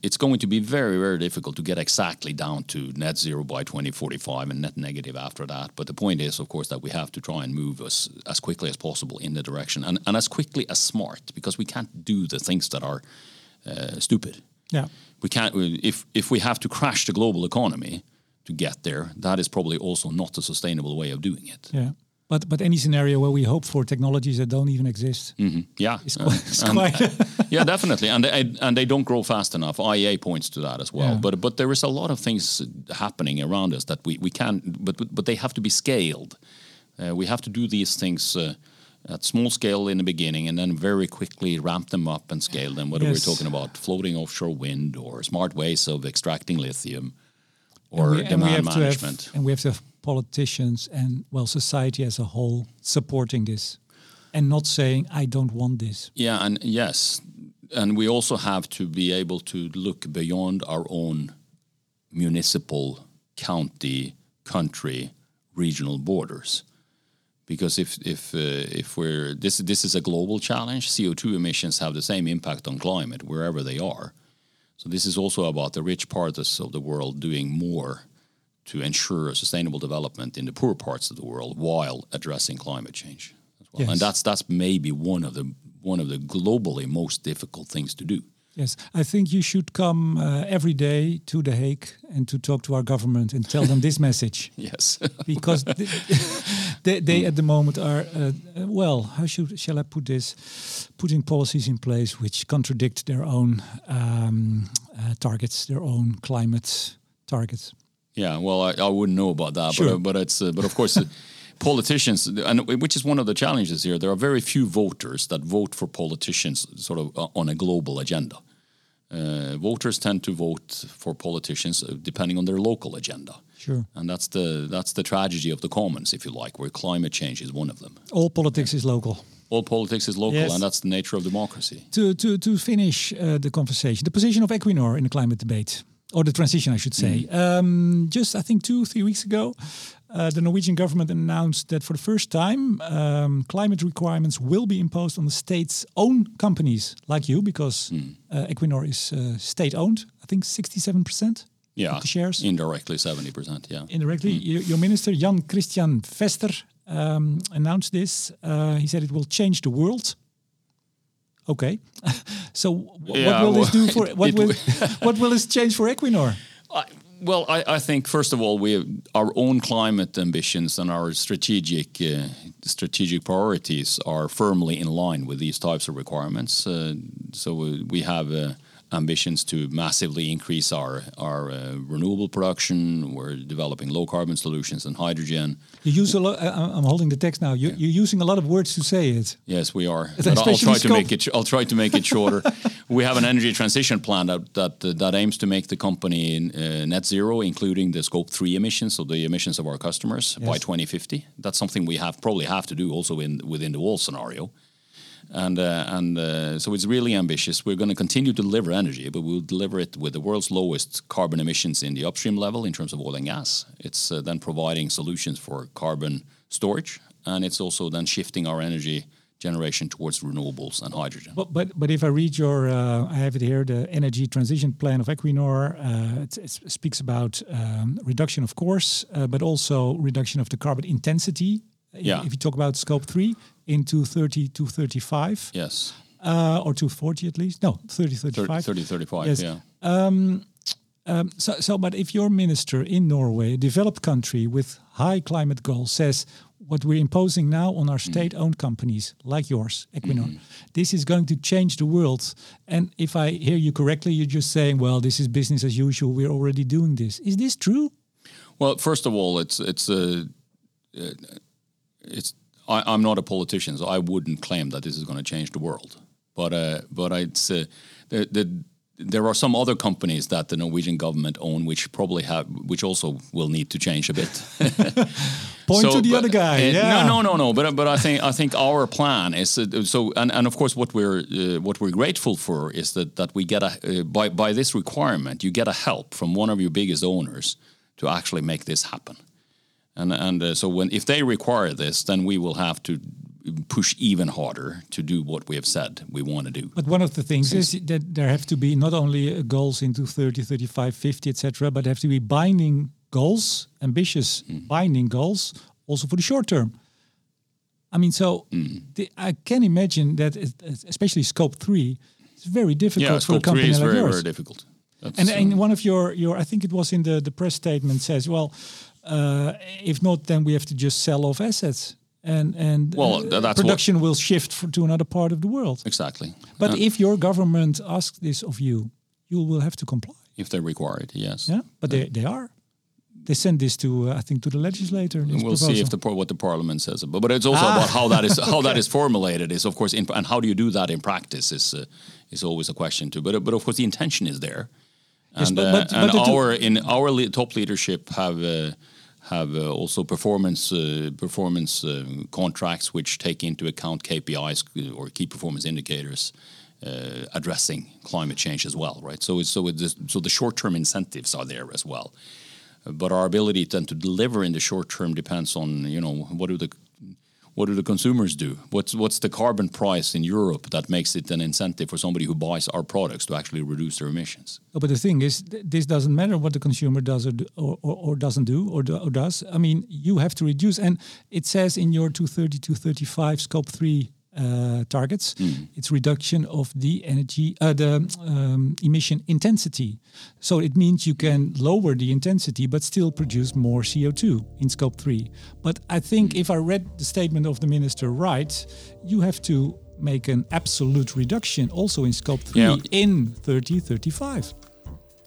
Speaker 2: It's going to be very, very difficult to get exactly down to net zero by 2045 and net negative after that. But the point is, of course, that we have to try and move us as quickly as possible in the direction and, and as quickly as smart because we can't do the things that are uh, stupid
Speaker 1: Yeah.
Speaker 2: we can't if if we have to crash the global economy to get there that is probably also not a sustainable way of doing it
Speaker 1: Yeah. But but any scenario where we hope for technologies that don't even exist
Speaker 2: yeah.
Speaker 1: is <laughs>
Speaker 2: uh,
Speaker 1: is
Speaker 2: and-
Speaker 1: quite
Speaker 2: yeah definitely. And they, and they don't grow fast enough. Iea points to that as well.
Speaker 1: Yeah.
Speaker 2: but but there is a lot of things happening around us that we we can but but, but they have to be scaled. Uh, we have to do these things uh, at small scale in the beginning and then very quickly ramp them up and scale them whether
Speaker 1: Yes.
Speaker 2: we're talking about floating offshore wind or smart ways of extracting lithium or
Speaker 1: we, and we
Speaker 2: demand management
Speaker 1: have and we have to have politicians and well society as a whole supporting this and not saying I don't want this.
Speaker 2: Yeah, and yes, and we also have to be able to look beyond our own municipal, county, country, regional borders. Because if if uh, if we're this this is a global challenge, CO two emissions have the same impact on climate wherever they are. So this is also about the rich parts of the world doing more to ensure sustainable development in the poor parts of the world while addressing climate change as well.
Speaker 1: Yes.
Speaker 2: And that's that's maybe one of the one of the globally most difficult things to do.
Speaker 1: Yes, I think you should come uh, every day to The Hague and to talk to our government and tell them this <laughs> message
Speaker 2: Yes. <laughs>
Speaker 1: because th- <laughs> they, they at the moment are uh, uh, well. How should shall I put this? Putting policies in place which contradict their own um, uh, targets, their own climate targets.
Speaker 2: Yeah, well, I, I wouldn't know about that,
Speaker 1: Sure.
Speaker 2: but, but it's uh, but of course, uh, <laughs> politicians, and which is one of the challenges here. There are very few voters that vote for politicians, sort of uh, on a global agenda. Uh, voters tend to vote for politicians uh, depending on their local agenda.
Speaker 1: Sure.
Speaker 2: And that's the that's the tragedy of the commons, if you like, where climate change is one of them.
Speaker 1: All politics is local.
Speaker 2: All politics is local,
Speaker 1: Yes.
Speaker 2: and that's the nature of democracy.
Speaker 1: To to to finish uh, the conversation, the position of Equinor in the climate debate, or the transition, I should say. Um, just I think two three weeks ago, uh, the Norwegian government announced that for the first time, um, climate requirements will be imposed on the state's own companies, like you, because uh, Equinor is uh, state-owned. I think sixty-seven percent
Speaker 2: Yeah,
Speaker 1: of the shares.
Speaker 2: indirectly seventy percent. Yeah.
Speaker 1: indirectly. Your, your minister, Jan Christian Vestre, um, announced this. Uh, he said it will change the world. Okay, <laughs> so
Speaker 2: Yeah,
Speaker 1: what will this do <laughs> for what
Speaker 2: it
Speaker 1: will <laughs> what will this change for Equinor?
Speaker 2: I, well, I, I think first of all we have our own climate ambitions and our strategic uh, strategic priorities are firmly in line with these types of requirements. Uh, so we have uh, ambitions to massively increase our our uh, renewable production. We're developing low carbon solutions and hydrogen.
Speaker 1: You use a lot. I'm holding the text now. You, you're using a lot of words to say it.
Speaker 2: Yes, we are. But I'll try to make it. I'll try to make it shorter. <laughs> we have an energy transition plan that that, uh, that aims to make the company uh, net zero, including the scope three emissions, so the emissions of our customers by 2050. That's something we have probably have to do also in within the wall scenario. And uh, and uh, so it's really ambitious. We're going to continue to deliver energy, but we'll deliver it with the world's lowest carbon emissions in the upstream level in terms of oil and gas. It's uh, then providing solutions for carbon storage, and it's also then shifting our energy generation towards renewables and hydrogen.
Speaker 1: But but but if I read your, uh, I have it here, the energy transition plan of Equinor. Uh, it, it speaks about um, reduction, of course, uh, but also reduction of the carbon intensity. If-
Speaker 2: Yeah.
Speaker 1: If you talk about scope three in 230 to 35,
Speaker 2: yes,
Speaker 1: uh, or 240 at least. No, 30,
Speaker 2: 30,
Speaker 1: 35.
Speaker 2: 30 35,
Speaker 1: Yes.
Speaker 2: yeah.
Speaker 1: Um, so, so, but if your minister in Norway, a developed country with high climate goals, says what we're imposing now on our state-owned companies like yours, Equinor, this is going to change the world. And if I hear you correctly, you're just saying, well, this is business as usual. We're already doing this. Is this true?
Speaker 2: Well, first of all, it's it's a uh, it's I, I'm not a politician, so I wouldn't claim that this is going to change the world. But uh, but it's uh, the, the there are some other companies that the Norwegian government own, which probably have, which also will need to change a bit. <laughs>
Speaker 1: Point
Speaker 2: So,
Speaker 1: to the
Speaker 2: but,
Speaker 1: other guy.
Speaker 2: uh,
Speaker 1: yeah.
Speaker 2: No, no, no, no. But but I think I think our plan is uh, so, and, and of course what we're uh, what we're grateful for is that that we get a uh, by by this requirement you get a help from one of your biggest owners to actually make this happen. And and uh, so when if they require this, then we will have to push even harder to do what we have said we want to do.
Speaker 1: But one of the things is that there have to be not only uh, goals into 30, 35, 50, etc., but there have to be binding goals, ambitious
Speaker 2: Mm.
Speaker 1: binding goals, also for the short term. I mean, so
Speaker 2: Mm.
Speaker 1: the, I can imagine that, it, especially scope three, it's very difficult
Speaker 2: Yeah,
Speaker 1: for a
Speaker 2: scope three
Speaker 1: company
Speaker 2: is
Speaker 1: like
Speaker 2: very
Speaker 1: yours.
Speaker 2: very difficult. That's,
Speaker 1: And,
Speaker 2: uh,
Speaker 1: and one of your, your, I think it was in the, the press statement says, well, uh, if not, then we have to just sell off assets. And, and
Speaker 2: Well,
Speaker 1: uh,
Speaker 2: th- that's what-
Speaker 1: production will shift for, to another part of the world.
Speaker 2: exactly.
Speaker 1: But
Speaker 2: Uh,
Speaker 1: if your government asks this of you, you will have to comply.
Speaker 2: if they require it, yes.
Speaker 1: Yeah, but they, they are. They send this to uh, I think to the legislator. And
Speaker 2: We'll see if the what the parliament says. But but it's also
Speaker 1: Ah,
Speaker 2: about how that is how <laughs> that is formulated. Is of course in, and how do you do that in practice is uh, is always a question too. But but of course the intention is there,
Speaker 1: Yes,
Speaker 2: and
Speaker 1: but-
Speaker 2: uh,
Speaker 1: but-
Speaker 2: and
Speaker 1: but the two-
Speaker 2: our in our le- top leadership have. Have uh, also performance uh, performance uh, contracts which take into account KPIs uh, or key performance indicators uh, addressing climate change as well, right? So so so the short term incentives are there as well but our ability then to deliver in the short term depends on you know what do the what do the consumers do? What's what's the carbon price in Europe that makes it an incentive for somebody who buys our products to actually reduce their emissions?
Speaker 1: Oh, but the thing is, th- this doesn't matter what the consumer does or, or, or, doesn't do or, do, or does. I mean, you have to reduce, and it says in your 230 to 35 scope three uh, targets, it's reduction of the energy, uh, the um, emission intensity. So it means you can lower the intensity, but still produce more CO2 in scope three. But I think if I read the statement of the minister right, you have to make an absolute reduction also in scope three
Speaker 2: Yeah.
Speaker 1: in 3035.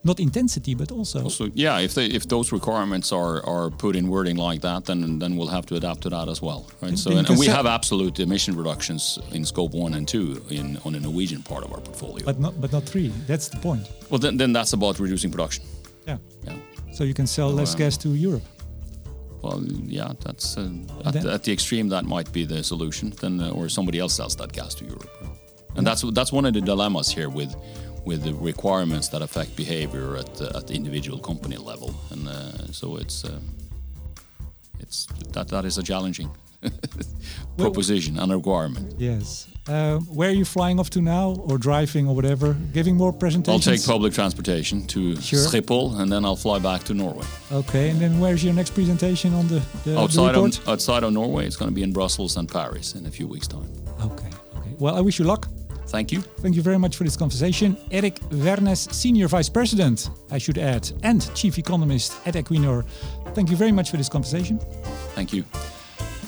Speaker 1: Not intensity, but also.
Speaker 2: Also, yeah, if they, if those requirements are, are put in wording like that, then then we'll have to adapt to that as well, right? So, and, and we have absolute emission reductions in scope one and two in on the Norwegian part of our portfolio.
Speaker 1: But not, but not three. That's the point.
Speaker 2: well, then, then that's about reducing production.
Speaker 1: Yeah.
Speaker 2: Yeah.
Speaker 1: So you can sell less
Speaker 2: um,
Speaker 1: gas to Europe.
Speaker 2: Well, yeah, that's uh, at,
Speaker 1: then-
Speaker 2: the, at the extreme that might be the solution. Then, uh, or somebody else sells that gas to Europe, and that's that's one of the dilemmas here with with the requirements that affect behavior at the, at the individual company level, and uh, so it's um, it's that that is a challenging <laughs> proposition and requirement.
Speaker 1: Yes. Uh, where are you flying off to now, or driving, or whatever? Giving more presentations.
Speaker 2: I'll take public transportation to
Speaker 1: Sure.
Speaker 2: Schiphol, and then I'll fly back to Norway.
Speaker 1: Okay, and then where's your next presentation on the, the, the
Speaker 2: outside
Speaker 1: report?
Speaker 2: of outside of Norway, it's going to be in Brussels and Paris in a few weeks' time.
Speaker 1: Okay, okay. Well, I wish you luck.
Speaker 2: Thank you.
Speaker 1: Thank you very much for this conversation. Erik Wernes, Senior Vice President, I should add, and Chief Economist at Equinor. Thank you very much for this conversation.
Speaker 2: Thank you.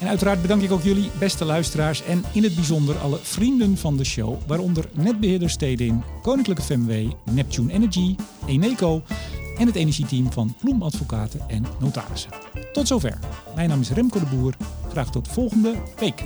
Speaker 1: En uiteraard bedank ik ook jullie, beste luisteraars, en in het bijzonder alle vrienden van de show, waaronder netbeheerder Stedin, Koninklijke FMW, Neptune Energy, Eneco en het energieteam van Bloem Advocaten en Notarissen. Tot zover. Mijn naam is Remco de Boer. Graag tot volgende week.